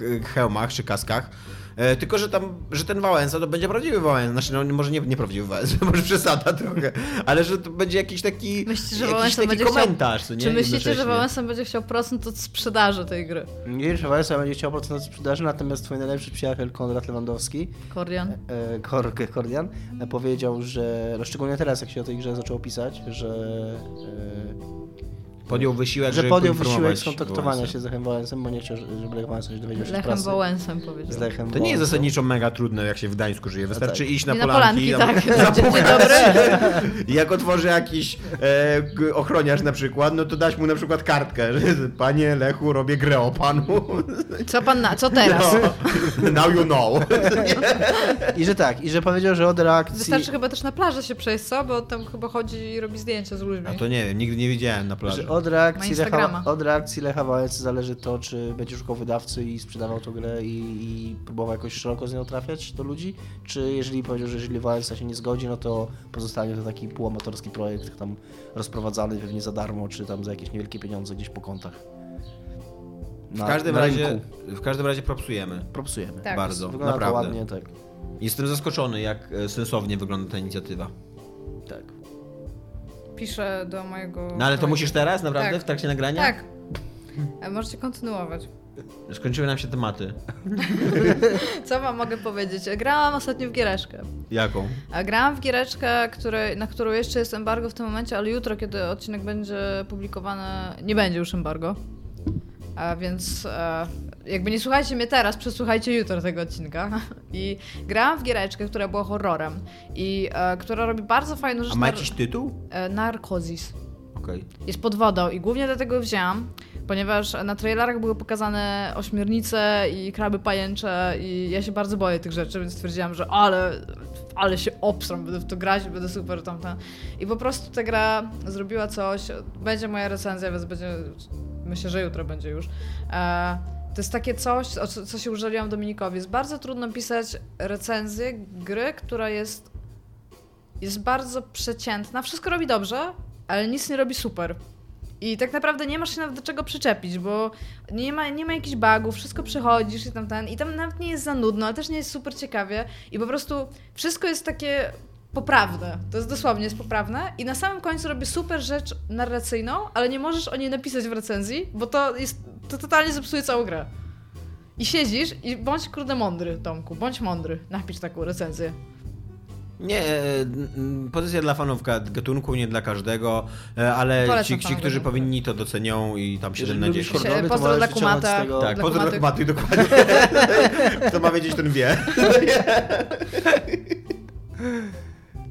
y, hełmach czy kaskach, e, tylko, że tam, że ten Wałęsa to będzie prawdziwy Wałęsa, znaczy no może nie, nie prawdziwy Wałęsa, <laughs> może przesada trochę, ale że to będzie jakiś taki, Myślicie, że jakiś Wałęsa taki będzie komentarz, chciał... co nie? Czy myślicie, że. Wałęsa będzie chciał procent od sprzedaży tej gry? Nie, że Wałęsa będzie chciał procent od sprzedaży, natomiast twój najlepszy przyjaciel Konrad Lewandowski, Kordian? e, Kor, Kordian, e, powiedział, że, no szczególnie teraz, jak się o tej grze zaczęło pisać, że... E, Podjął wysiłek, że żeby podjął wysiłek skontaktowania się z Lechem Wałęsem, bo nie chciał, żeby Lech Wałęsa się dowiedział się z Lechem prasy. Wałęsem powiedział. Z Lechem To nie jest zasadniczo mega trudne, jak się w Gdańsku żyje. Wystarczy tak. iść na na polanki. polanki, tam- tak. <laughs> Jak otworzy jakiś e, ochroniarz na przykład, no to dać mu na przykład kartkę, że panie Lechu, robię grę o panu. Co pan na... Co teraz? No, now you know. I że tak, i że powiedział, że od reakcji... Wystarczy chyba też na plażę się przejść, co? Bo tam chyba chodzi i robi zdjęcia z ludźmi. A to nie wiem, nigdy nie widziałem na plaży. Od reakcji, Lecha, od reakcji Lecha Wałęsy zależy to, czy będzie szukał wydawcy i sprzedawał tą grę i, i próbował jakoś szeroko z nią trafiać do ludzi, czy jeżeli powiedział, że jeżeli Wałęsa się nie zgodzi, no to pozostanie to taki półamatorski projekt tam rozprowadzany pewnie za darmo, czy tam za jakieś niewielkie pieniądze gdzieś po kątach. W Na, każdym na razie, rynku. w każdym razie propsujemy. Propsujemy. Tak. Bardzo, Wygląda to naprawdę. ładnie, tak. Jestem zaskoczony, jak e, sensownie wygląda ta inicjatywa. tak. Piszę do mojego... No ale to musisz teraz, naprawdę, Tak. w trakcie nagrania? Tak. E, Możecie kontynuować. Skończyły nam się tematy. Co wam mogę powiedzieć? Grałam ostatnio w giereczkę. Jaką? A Grałam w giereczkę, na którą jeszcze jest embargo w tym momencie, ale jutro, kiedy odcinek będzie publikowany, nie będzie już embargo. A więc e, jakby nie słuchajcie mnie teraz, przesłuchajcie jutro tego odcinka. <laughs> I grałam w giereczkę, która była horrorem i e, która robi bardzo fajną rzecz. A ma jakiś tytuł? e, Narkozis. Okej. Jest pod wodą i głównie dlatego wzięłam, ponieważ na trailerach były pokazane ośmiornice i kraby pajęcze i ja się bardzo boję tych rzeczy, więc stwierdziłam, że ale, ale się obstram, będę w to grać, będę super tamten. I po prostu ta gra zrobiła coś, będzie moja recenzja, więc będzie, myślę, że jutro będzie już. E, to jest takie coś, o co, się użaliłam Dominikowi. Jest bardzo trudno pisać recenzję gry, która jest jest bardzo przeciętna. Wszystko robi dobrze, ale nic nie robi super. I tak naprawdę nie masz się nawet do czego przyczepić, bo nie ma, nie ma jakichś bugów, wszystko przechodzisz i tam ten. I tam nawet nie jest za nudno, ale też nie jest super ciekawie. I po prostu wszystko jest takie poprawne. To jest dosłownie jest poprawne. I na samym końcu robi super rzecz narracyjną, ale nie możesz o niej napisać w recenzji, bo to jest. To totalnie zepsuje całą grę. I siedzisz i bądź kurde mądry, Tomku, bądź mądry. Napisz taką recenzję. Nie, e, pozycja dla fanów ga- gatunku, nie dla każdego, e, ale Polecam ci, ci, którzy powinni to docenią i tam 7 na lubisz 10. Się- hordowy, to pozdro dla Kumata. tego... Tak, dla pozdro dla kumaty, dokładnie. <laughs> Kto ma wiedzieć, ten wie. <laughs>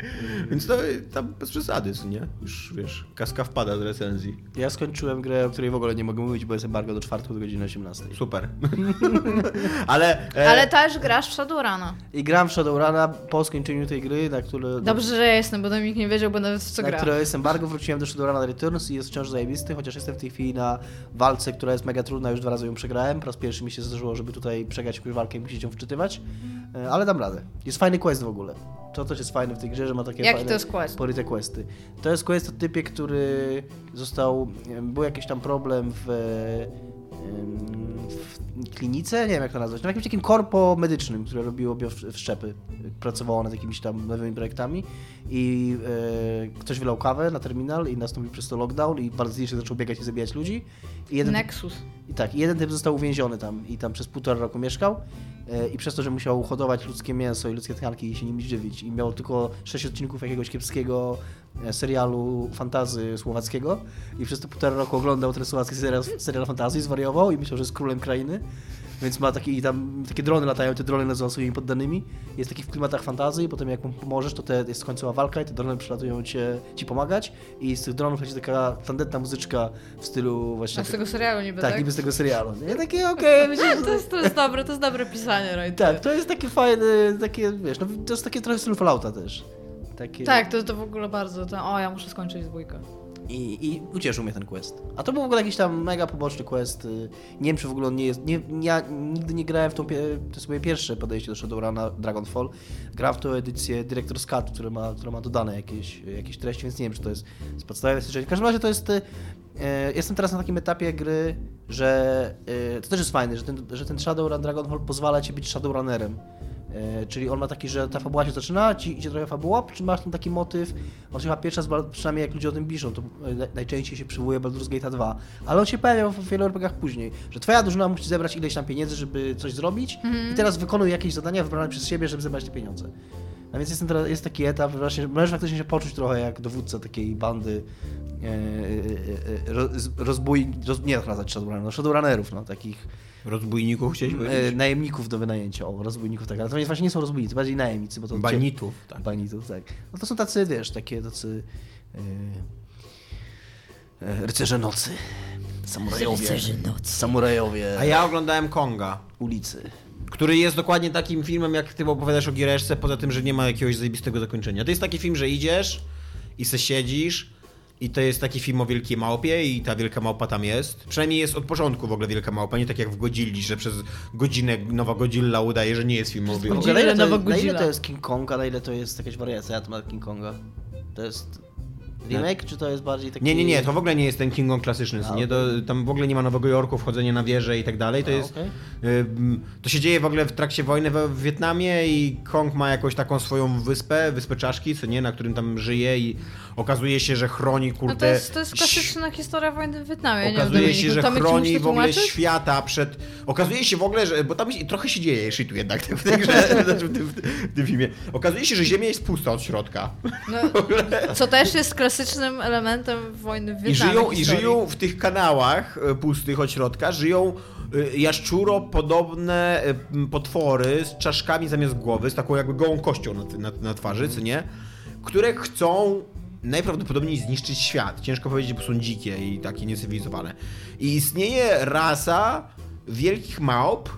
<laughs> Więc to tam bez przesady, nie? Już wiesz, kaska wpada z recenzji. Ja skończyłem grę, o której w ogóle nie mogę mówić, bo jest embargo do czwartku do godziny 18. Super. <laughs> <laughs> ale... E, Ale też grasz w Shadowruna. I gram w Shadowruna po skończeniu tej gry, na które... Dobrze, że ja jestem, bo Dominik nie wiedział, bo nawet w co na gra. które jest embargo, wróciłem do Shadowruna Returns i jest wciąż zajebisty, chociaż jestem w tej chwili na walce, która jest mega trudna, już dwa razy ją przegrałem. Po raz pierwszy mi się zdarzyło, żeby tutaj przegrać jakąś walkę i musieć ją wczytywać, E, ale dam radę. Jest fajny quest w ogóle. To też jest fajne w tej grze, że ma takie Jaki to jest quest? poryte questy. To jest quest o typie, który został, był jakiś tam problem w, w klinice, nie wiem jak to nazwać, no jakimś takim korpo medycznym, które robiło biowszczepy, pracowało nad jakimiś tam nowymi projektami i e, ktoś wylał kawę na terminal i nastąpił przez to lockdown i bardzo licznie zaczął biegać i zabijać ludzi. I jeden, Nexus. i tak, i jeden typ został uwięziony tam i tam przez półtora roku mieszkał e, i przez to, że musiał hodować ludzkie mięso i ludzkie tkanki i się nimi żywić i miał tylko sześć odcinków jakiegoś kiepskiego serialu fantazy słowackiego i przez to półtora roku oglądał ten słowacki serial, serial fantazy, zwariował i myślał, że jest królem krainy. Więc ma taki, i tam takie drony latają, te drony nazywa swoimi poddanymi. Jest taki w klimatach fantazji i potem jak mu pomożesz, to te, jest końcowa walka i te drony przylatują cię, ci pomagać i z tych dronów leci taka tandetna muzyczka w stylu właśnie... A z tego serialu niby, tak, tak? niby z tego serialu. Nie? Takie <laughs> okej, okay, To jest, to jest dobre, to jest dobre pisanie, right? Tak, to jest takie fajne, takie, wiesz, no to jest takie trochę stylu Fallouta też. Takie... Tak, to, to w ogóle bardzo. To, o, ja muszę skończyć dwójkę. I, I ucieszył mnie ten quest. A to był w ogóle jakiś tam mega poboczny quest. y, Nie wiem, czy w ogóle on nie jest. Nie, ja nigdy nie grałem w tą. To jest moje pierwsze podejście do Shadowruna Dragonfall. Grałem w tą edycję Director's Cut, która ma, która ma dodane jakieś, jakieś treści, więc nie wiem, czy to jest z podstawowej wersji. W każdym razie to jest. y, e, Jestem teraz na takim etapie gry, że e, to też jest fajne, że ten, że ten Shadowrun Dragonfall pozwala ci być Shadowrunnerem. E, Czyli on ma taki, że ta fabuła się zaczyna, ci idzie trochę fabuła, czy masz tam taki motyw, on się chyba pierwszy raz, przynajmniej jak ludzie o tym piszą, to e, naj- najczęściej się przywołuje Baldur's Gate 2, ale on się pojawia w wielu RPGach później, że twoja drużyna musi zebrać ileś tam pieniędzy, żeby coś zrobić i teraz wykonuj jakieś zadania wybrane przez siebie, żeby zebrać te pieniądze. A więc jest, ten, teraz- jest taki etap, właśnie możesz faktycznie się poczuć trochę jak dowódca takiej bandy e, e, e, roz, rozbój, roz, nie nazwać Shadowrunnerów, no Shadowrunnerów, no takich Rozbójników chciałeś e, powiedzieć? najemników do wynajęcia, o, rozbójników tak, ale to właśnie nie są rozbójnicy, bardziej najemnicy, bo to... Banitów, tak. Banitów, tak. No to są tacy, wiesz, takie tacy e, e, rycerze nocy, samurajowie, Rycerze nocy. samurajowie A ja oglądałem Konga. ulicy. Który jest dokładnie takim filmem, jak ty opowiadasz o Giereszce, poza tym, że nie ma jakiegoś zajebistego zakończenia. To jest taki film, że idziesz i se siedzisz i to jest taki film o wielkiej małpie i ta wielka małpa tam jest. Przynajmniej jest od początku w ogóle wielka małpa, nie tak jak w Godzilli, że przez godzinę nowa Godzilla udaje, że nie jest film o wielkiej ogóle, na, ile to, nowa jest- na ile Godzilla. to jest King Kong, a na ile to jest jakaś wariacja na temat King Konga? To jest remake, czy to jest bardziej taki... Nie, nie, nie, to w ogóle nie jest ten King Kong klasyczny, A, nie? To, tam w ogóle nie ma Nowego Jorku, wchodzenia na wieżę i tak dalej, to A, jest... okej. Ym, To się dzieje w ogóle w trakcie wojny we- w Wietnamie i Kong ma jakąś taką swoją wyspę, wyspę czaszki, co nie, na którym tam żyje i okazuje się, że chroni, kurde... No to jest, to jest klasyczna historia wojny w Wietnamie. nie Okazuje Dominiku, się, że Tomek, chroni w ogóle świata przed... Okazuje się w ogóle, że... Bo tam trochę się dzieje shitu jednak <laughs> w tej grze, w tym, w tym filmie. Okazuje się, że Ziemia jest pusta od środka. No, co też jest klasycznym elementem wojny w I żyją, I żyją w tych kanałach e, pustych od środka, żyją e, jaszczuro-podobne e, m, potwory z czaszkami zamiast głowy, z taką jakby gołą kością na, na, na twarzy, co nie? Które chcą najprawdopodobniej zniszczyć świat. Ciężko powiedzieć, bo są dzikie i takie niecywilizowane. I istnieje rasa wielkich małp,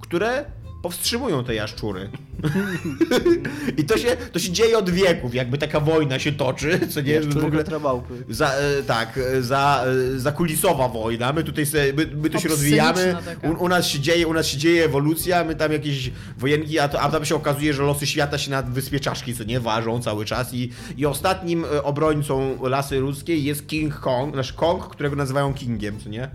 które powstrzymują te jaszczury. <laughs> I to się, to się dzieje od wieków, jakby taka wojna się toczy, co nie? Jaszczury w ogóle za, e, tak, e, za, e, za kulisowa wojna. My tutaj se, my, my tu się rozwijamy. U, u, nas się dzieje, u nas się dzieje ewolucja, my tam jakieś wojenki, a, to, a tam się okazuje, że losy świata się na wyspie czaszki, co nie ważą cały czas. I, i ostatnim obrońcą lasy ludzkiej jest King Kong, nasz Kong, którego nazywają Kingiem, co nie?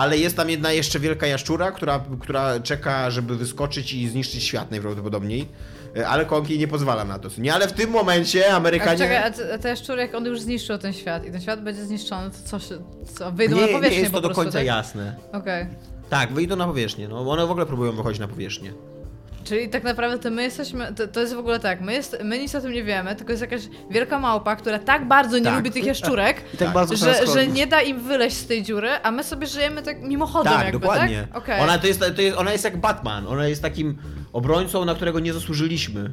Ale jest tam jedna jeszcze wielka jaszczura, która, która czeka, żeby wyskoczyć i zniszczyć świat najprawdopodobniej. E, Ale Kong jej nie pozwala na to. Nie, ale w tym momencie Amerykanie. czekaj, a te- a te szczury, jak on już zniszczył ten świat i ten świat będzie zniszczony, to co się... Co, wyjdą nie, na nie powierzchnię jest to po do końca tak? jasne. Okej. Tak, wyjdą na powierzchnię. No, one w ogóle próbują wychodzić na powierzchnię. Czyli tak naprawdę to my jesteśmy, to, to jest w ogóle tak, my, jest, my nic o tym nie wiemy, tylko jest jakaś wielka małpa, która tak bardzo nie Tak. lubi tych jaszczurek, I tak Tak. bardzo że, że nie da im wyleźć z tej dziury, a my sobie żyjemy tak mimochodem tak, jakby, dokładnie. tak? Okej. Ona, to jest, to jest, ona jest jak Batman. Ona jest takim obrońcą, na którego nie zasłużyliśmy.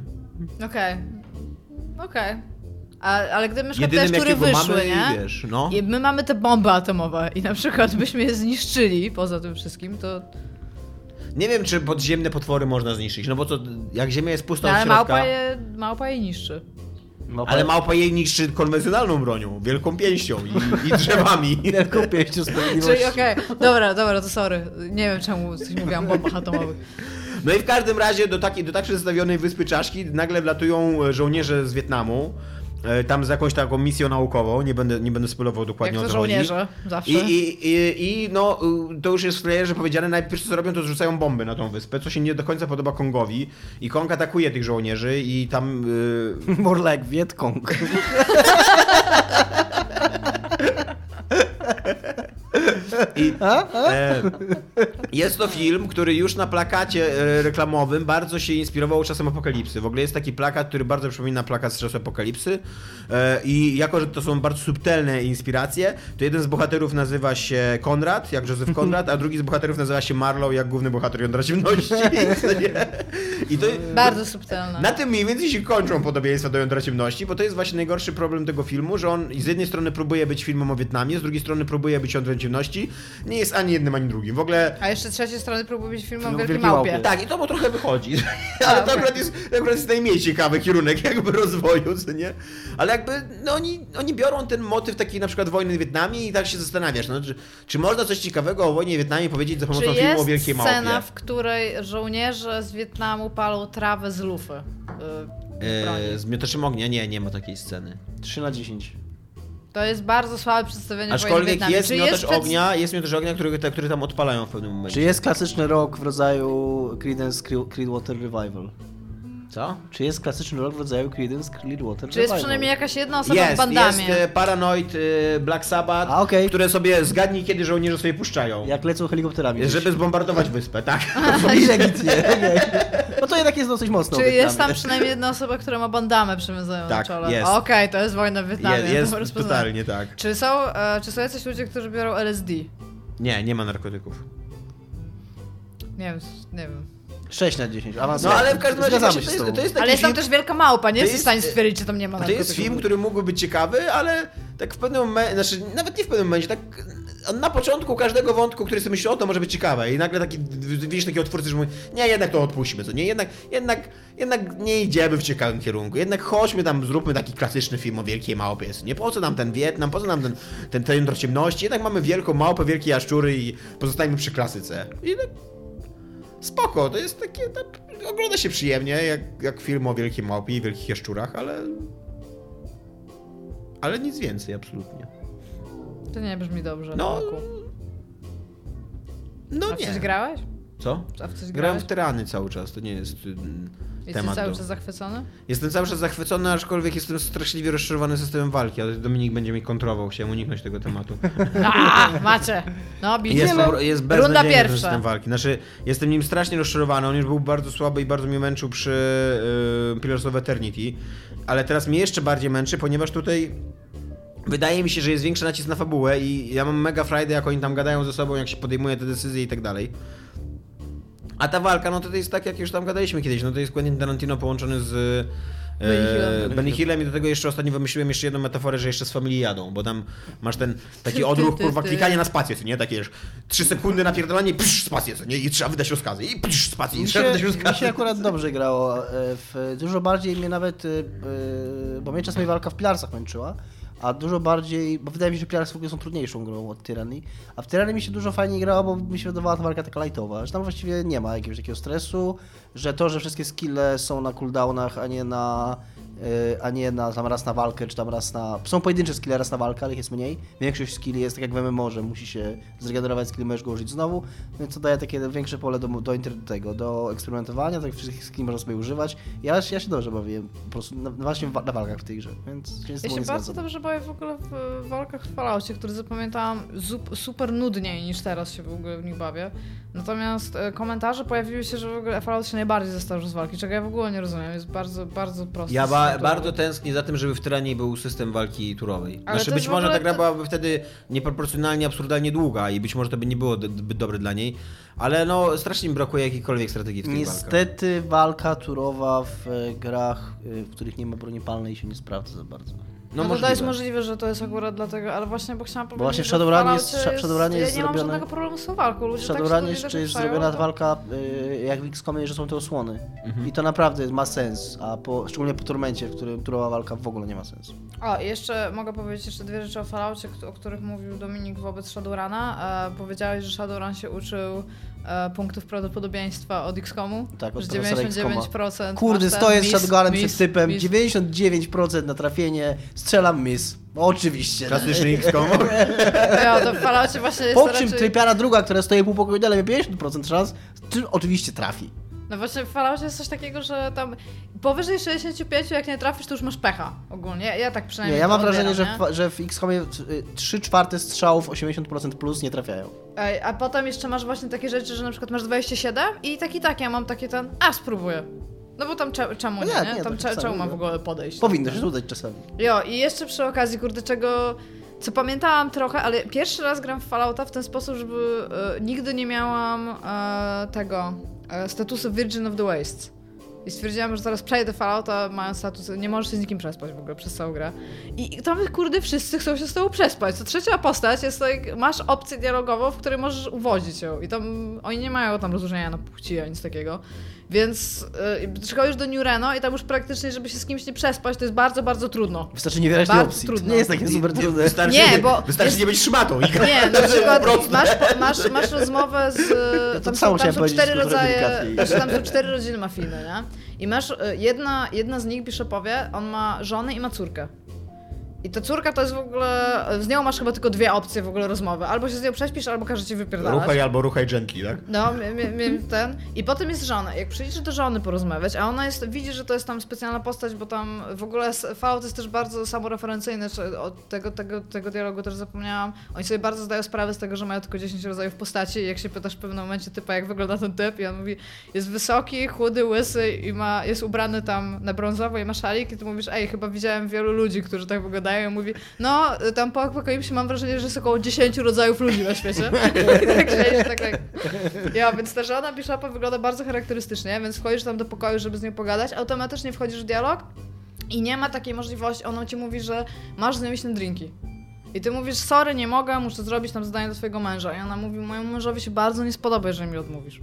Okej. Okej. A- Ale gdyby na przykład te Jedynym jakiego wyszły, mamy, nie? wiesz, no. I my mamy te bomby atomowe i na przykład byśmy je zniszczyli poza tym wszystkim, to... Nie wiem, czy podziemne potwory można zniszczyć, no bo to jak Ziemia jest pusta No, od ale środka... małpa je, małpa je niszczy. Małpa- Ale małpa jej niszczy konwencjonalną bronią, wielką pięścią i, i drzewami. <laughs> Wielką pięścią sprawiedliwości. Czyli okej, dobra, dobra, to sorry. Nie wiem czemu coś mówiłam o bombach atomowych. No i w każdym razie do takiej, do tak przedstawionej wyspy Czaszki nagle wlatują e, żołnierze z Wietnamu. E, Tam z jakąś taką misją naukową, nie będę, nie będę spoilował dokładnie Jak o to chodzi. żołnierze, zawsze. I, i, i, I no, y, to już jest w trailerze powiedziane, najpierw co robią, to zrzucają bomby na tą wyspę, co się nie do końca podoba Kongowi. I Kong atakuje tych żołnierzy i tam... y, <laughs> More like Wietkong. <laughs> I, e, jest to film, który już na plakacie e, reklamowym bardzo się inspirował czasem apokalipsy. W ogóle jest taki plakat, który bardzo przypomina plakat z czasu apokalipsy. E, I jako, że to są bardzo subtelne inspiracje, to jeden z bohaterów nazywa się Konrad, jak Józef Konrad, a drugi z bohaterów nazywa się Marlow, jak główny bohater Jądra Ciemności. <laughs> I to, Bardzo subtelne. na tym mniej więcej się kończą podobieństwa do Jądra Ciemności, bo to jest właśnie najgorszy problem tego filmu, że on z jednej strony próbuje być filmem o Wietnamie, z drugiej strony próbuje być Jądrem Ciemności. Nie jest ani jednym, ani drugim. W ogóle... A jeszcze z trzeciej strony próbuje być filmem Wielkiej Wielkiej Małpie. Małpie. Tak, i to mu trochę wychodzi. <laughs> <laughs> Ale to akurat jest, to akurat jest najmniej ciekawy kierunek jakby rozwoju, co nie? Ale jakby, no oni, oni biorą ten motyw takiej na przykład wojny w Wietnamie i tak się zastanawiasz, no, czy, czy można coś ciekawego o wojnie w Wietnamie powiedzieć za Czy pomocą filmu o jest Wielkiej scena, Małpie? w której żołnierze z Wietnamu palą trawę z lufy? Yy, z miotaczem ognia? Nie, nie ma takiej sceny. 3 na 10. To jest bardzo słabe przedstawienie w Aczkolwiek jest Czy miotacz przed- ognia, jest miotacz ognia, który, te, który tam odpalają w pewnym momencie. Czy jest klasyczny rok w rodzaju Creedence Cre- Clearwater Revival? Co? Czy jest klasyczny rok w rodzaju Creedence Clearwater Czy jest Revival? przynajmniej jakaś jedna osoba w Jest, bandamie? jest e, Paranoid, e, Black Sabbath, A, okej. które sobie zgadnij, kiedy żołnierze sobie puszczają. Jak lecą helikopterami. Żeby zbombardować wyspę, tak? <laughs> Legitnie, jednak jest dosyć mocno. Czy jest tam przynajmniej jedna osoba, która ma bandamę przywiązaną Tak, na czole? jest. Okej, to jest wojna w Wietnamie. Je, jest to rozpoznałem. totalnie tak. Czy są, e, czy są jacyś ludzie, którzy biorą LSD? Nie, nie ma narkotyków. Nie wiem, nie wiem. 6 na 10, No awansuję. ale w każdym razie Zgadzamy się to jest, to jest taki Ale jest tam film, też wielka małpa, nie jesteś w jest- stanie stwierdzić, że tam nie ma to jest film, który mógłby być ciekawy, ale tak w pewnym momencie, znaczy nawet nie w pewnym momencie, tak na początku każdego wątku, który sobie myśli, o to może być ciekawe. I nagle taki, widzisz takiego twórcy, że mówi, nie, jednak to odpuśćmy, co nie, jednak, jednak, jednak nie idziemy w ciekawym kierunku, jednak chodźmy tam, zróbmy taki klasyczny film o wielkiej małpie, nie, po co nam ten Wietnam, po co nam ten, ten, jądro ciemności, jednak mamy wielką małpę, wielkie jaszczury i pozostajmy przy klasyce. I tak, spoko, to jest takie, tak, ogląda się przyjemnie, jak, jak film o wielkiej małpie i wielkich jaszczurach, ale... Ale nic więcej, absolutnie. To nie brzmi dobrze. No, No. Oku. No A w coś nie. grałeś? Co? A w coś Grałem grałeś? w tyrany cały czas, to nie jest mm, Jesteś temat. cały do... czas zachwycony? Jestem cały czas zachwycony, aczkolwiek jestem straszliwie rozczarowany systemem walki, ale Dominik będzie mi kontrował, chciałem uniknąć tego tematu. <laughs> A, macie! No, bicie. Jest, po, jest Runda pierwsza. system walki. Znaczy, jestem nim strasznie rozczarowany, on już był bardzo słaby i bardzo mnie męczył przy y, Pillars of Eternity, ale teraz mnie jeszcze bardziej męczy, ponieważ tutaj wydaje mi się, że jest większy nacisk na fabułę i ja mam mega frajdę, jak oni tam gadają ze sobą, jak się podejmuje te decyzje i tak dalej. A ta walka, no to, to jest tak, jak już tam gadaliśmy kiedyś, no to jest Quentin Tarantino połączony z Benny e, Hillem. Benny Hillem i do tego jeszcze ostatnio wymyśliłem jeszcze jedną metaforę, że jeszcze z familii jadą, bo tam masz ten taki odruch, ty, kurwa, ty. klikanie na spację, nie? Takie wiesz, trzy sekundy napierdolanie, psz, spację, nie? I trzeba wydać rozkazy, i psz, spację, i Mi trzeba wydać mi rozkazy. się akurat dobrze grało. e, W, dużo bardziej mnie nawet, e, bo mnie czasami walka w Pilarsach męczyła, a dużo bardziej, bo wydaje mi się, że Pilarsy w ogóle są trudniejszą grą od Tyranny, a w Tyranny mi się dużo fajniej grało, bo mi się wydawała ta walka taka lightowa, że tam właściwie nie ma jakiegoś takiego stresu, że to, że wszystkie skille są na cooldownach, a nie na a nie na, tam raz na walkę, czy tam raz na... Są pojedyncze skille raz na walkę, ale ich jest mniej. Większość skilli jest tak jak w MMO, że musi się zregenerować skill, możesz go użyć znowu, więc to daje takie większe pole do, do, tego, do eksperymentowania, tak wszystkich skilli można sobie używać. Ja, ja się dobrze bawiłem, po prostu na, właśnie na walkach w tej grze, więc się z Ja się bardzo zgadzam. dobrze bawię w ogóle w walkach w Falloutie, które zapamiętałam super nudniej niż teraz się w ogóle w nich bawię. Natomiast e, komentarze pojawiły się, że w ogóle Fallout się najbardziej zestarzył z walki, czego ja w ogóle nie rozumiem. Jest bardzo, bardzo prosty. Ja ba bardzo tęsknię za tym, żeby w Tyranii był system walki turowej. Ale Znaczy być może ta gra to- byłaby wtedy nieproporcjonalnie, absurdalnie długa i być może to by nie było zbyt dobre dla niej, ale no strasznie mi brakuje jakiejkolwiek strategii w walkach. Niestety walka turowa w e, grach, y, w których nie ma broni palnej się nie sprawdza za bardzo. No, to, to jest możliwe, że to jest akurat dlatego, ale właśnie, bo chciałam powiedzieć, właśnie w że Shadowrunie jest- w Shadowrunie jest Ja nie mam zrobione- żadnego problemu z tą walką, ludzie W tak niej jeszcze jest zrobiona to- walka y, jak w XCOMie, że są te osłony. I to naprawdę ma sens, a po, szczególnie po Turmencie, w którym turowa walka w ogóle nie ma sensu. O, i jeszcze mogę powiedzieć jeszcze dwie rzeczy o Falloutie, o których mówił Dominik wobec Shadowruna. E, powiedziałeś, że Shadowrun się uczył punktów prawdopodobieństwa od XCOMu. Tak, od że profesora 99% Kurde, stoję z shotgunem przed typem, miss. 99% na trafienie, strzelam miss. Oczywiście. Klasyczny XCOM. <laughs> Ja, to w Falloutie właśnie jest Po czym raczej... typiara druga, która stoi pół pokoju dalej, ma 50% szans, czy oczywiście trafi. No właśnie w Falloutie jest coś takiego, że tam powyżej 65 jak nie trafisz, to już masz pecha ogólnie. Ja, ja tak Nie, przynajmniej ja to mam wrażenie, że w, że w XCOMie 3 czwarte strzałów 80% plus nie trafiają. Ej, A potem jeszcze masz właśnie takie rzeczy, że na przykład masz 27 i tak i tak ja mam takie ten, a spróbuję. No bo tam cze- czemu No nie, nie? nie, Tam cze- czemu mam no. w ogóle podejść? Powinno się udać czasami. Jo, i jeszcze przy okazji, kurde, czego... Co pamiętałam trochę, ale pierwszy raz gram w Fallouta w ten sposób, żeby e, nigdy nie miałam e, tego statusu Virgin of the Wastes. I stwierdziłam, że zaraz przejdę Fallouta, mając status, nie możesz się z nikim przespać w ogóle przez całą grę. I, tam, kurde, wszyscy chcą się z tobą przespać. Co trzecia postać jest like, masz opcję dialogową, w której możesz uwodzić ją. I tam, oni nie mają tam rozróżnienia na płci, ani nic takiego. Więc yy, przychodzisz do New Reno i tam już praktycznie, żeby się z kimś nie przespać, to jest bardzo, bardzo trudno. Wystarczy nie Bardzo opcji. trudno. To nie jest takie super trudne. Wystarczy, Nie, bo wystarczy jest- nie być szmatą. I... <laughs> Nie, na <laughs> przykład masz, masz, masz rozmowę z... <laughs> to Tam samo są, tam są powiedzieć, cztery rodzaje, znaczy tam są cztery rodziny mafijne, nie? I masz, y, jedna, jedna z nich, Bishopowie, on ma żonę i ma córkę. I ta córka to jest w ogóle, z nią masz chyba tylko dwie opcje w ogóle rozmowy. Albo się z nią prześpisz, albo każe ci wypierdalać. Ruchaj albo ruchaj gently, tak? No, ten. I potem jest żona. Jak przyjdziesz do żony porozmawiać, a ona jest, widzi, że to jest tam specjalna postać, bo tam w ogóle Fallout jest też bardzo samoreferencyjny, od tego, tego, tego dialogu też zapomniałam. Oni sobie bardzo zdają sprawę z tego, że mają tylko 10 rodzajów postaci i jak się pytasz w pewnym momencie typa, jak wygląda ten typ i on mówi, jest wysoki, chudy, łysy i ma, jest ubrany tam na brązowo i ma szalik i ty mówisz, ej, chyba widziałem wielu ludzi, którzy tak wyglądają i on mówi, no, tam po apokalipsie mam wrażenie, że jest około 10 rodzajów ludzi na świecie. <laughs> tak, że tak, tak. Ja, więc ta żona Bishopa wygląda bardzo charakterystycznie, więc wchodzisz tam do pokoju, żeby z nią pogadać, automatycznie wchodzisz w dialog i nie ma takiej możliwości, ona ci mówi, że masz z nią iść na drinki. I ty mówisz, sorry, nie mogę, muszę zrobić tam zadanie do twojego męża. I ona mówi, mojemu mężowi się bardzo nie spodoba, jeżeli mi odmówisz.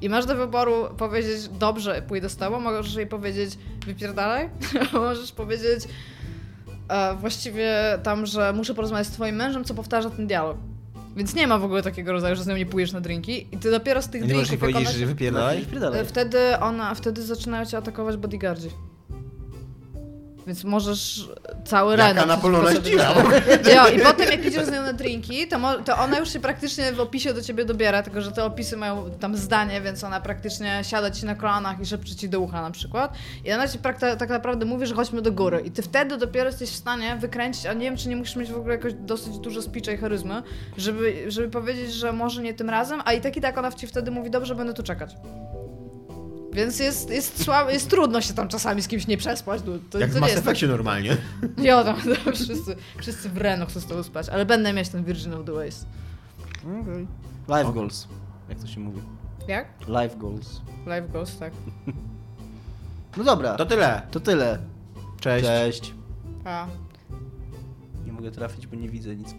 I masz do wyboru powiedzieć, dobrze, pójdę z tobą, możesz jej powiedzieć, wypierdalaj, <laughs> możesz powiedzieć e, właściwie tam, że muszę porozmawiać z twoim mężem, co powtarza ten dialog. Więc nie ma w ogóle takiego rodzaju, że z nią nie pójdziesz na drinki i ty dopiero z tych Nie możesz drinków, jej jak powiedzieć, ona- że wypierdalaj? E, Wtedy ona, wtedy zaczynają cię atakować bodyguardzi. Więc możesz cały Jaka Ren. napolona ścina. Jo, i potem jak idziesz z nią na drinki, to, to ona już się praktycznie w opisie do ciebie dobiera, tylko że te opisy mają tam zdanie, więc ona praktycznie siada ci na kolanach i szepcze ci do ucha na przykład. I ona ci tak naprawdę mówi, że chodźmy do góry. I ty wtedy dopiero jesteś w stanie wykręcić, a nie wiem, czy nie musisz mieć w ogóle jakoś dosyć dużo spicza i charyzmy, żeby, żeby powiedzieć, że może nie tym razem, a i tak i tak ona ci wtedy mówi, dobrze, będę tu czekać. Więc jest, jest, słabo, jest trudno się tam czasami z kimś nie przespać. To, to, Jak to w Mass jest tak, Effectie normalnie. <laughs> Jo, tam, tam wszyscy, wszyscy w Reno chcą z tobą spać, ale będę mieć ten Virgin of the Waste. Okay. Life goals, jak to się mówi. Jak? Life goals. Live Ghost, tak. No dobra, To tyle. to tyle. Cześć. Cześć. A. Nie mogę trafić, bo nie widzę nic.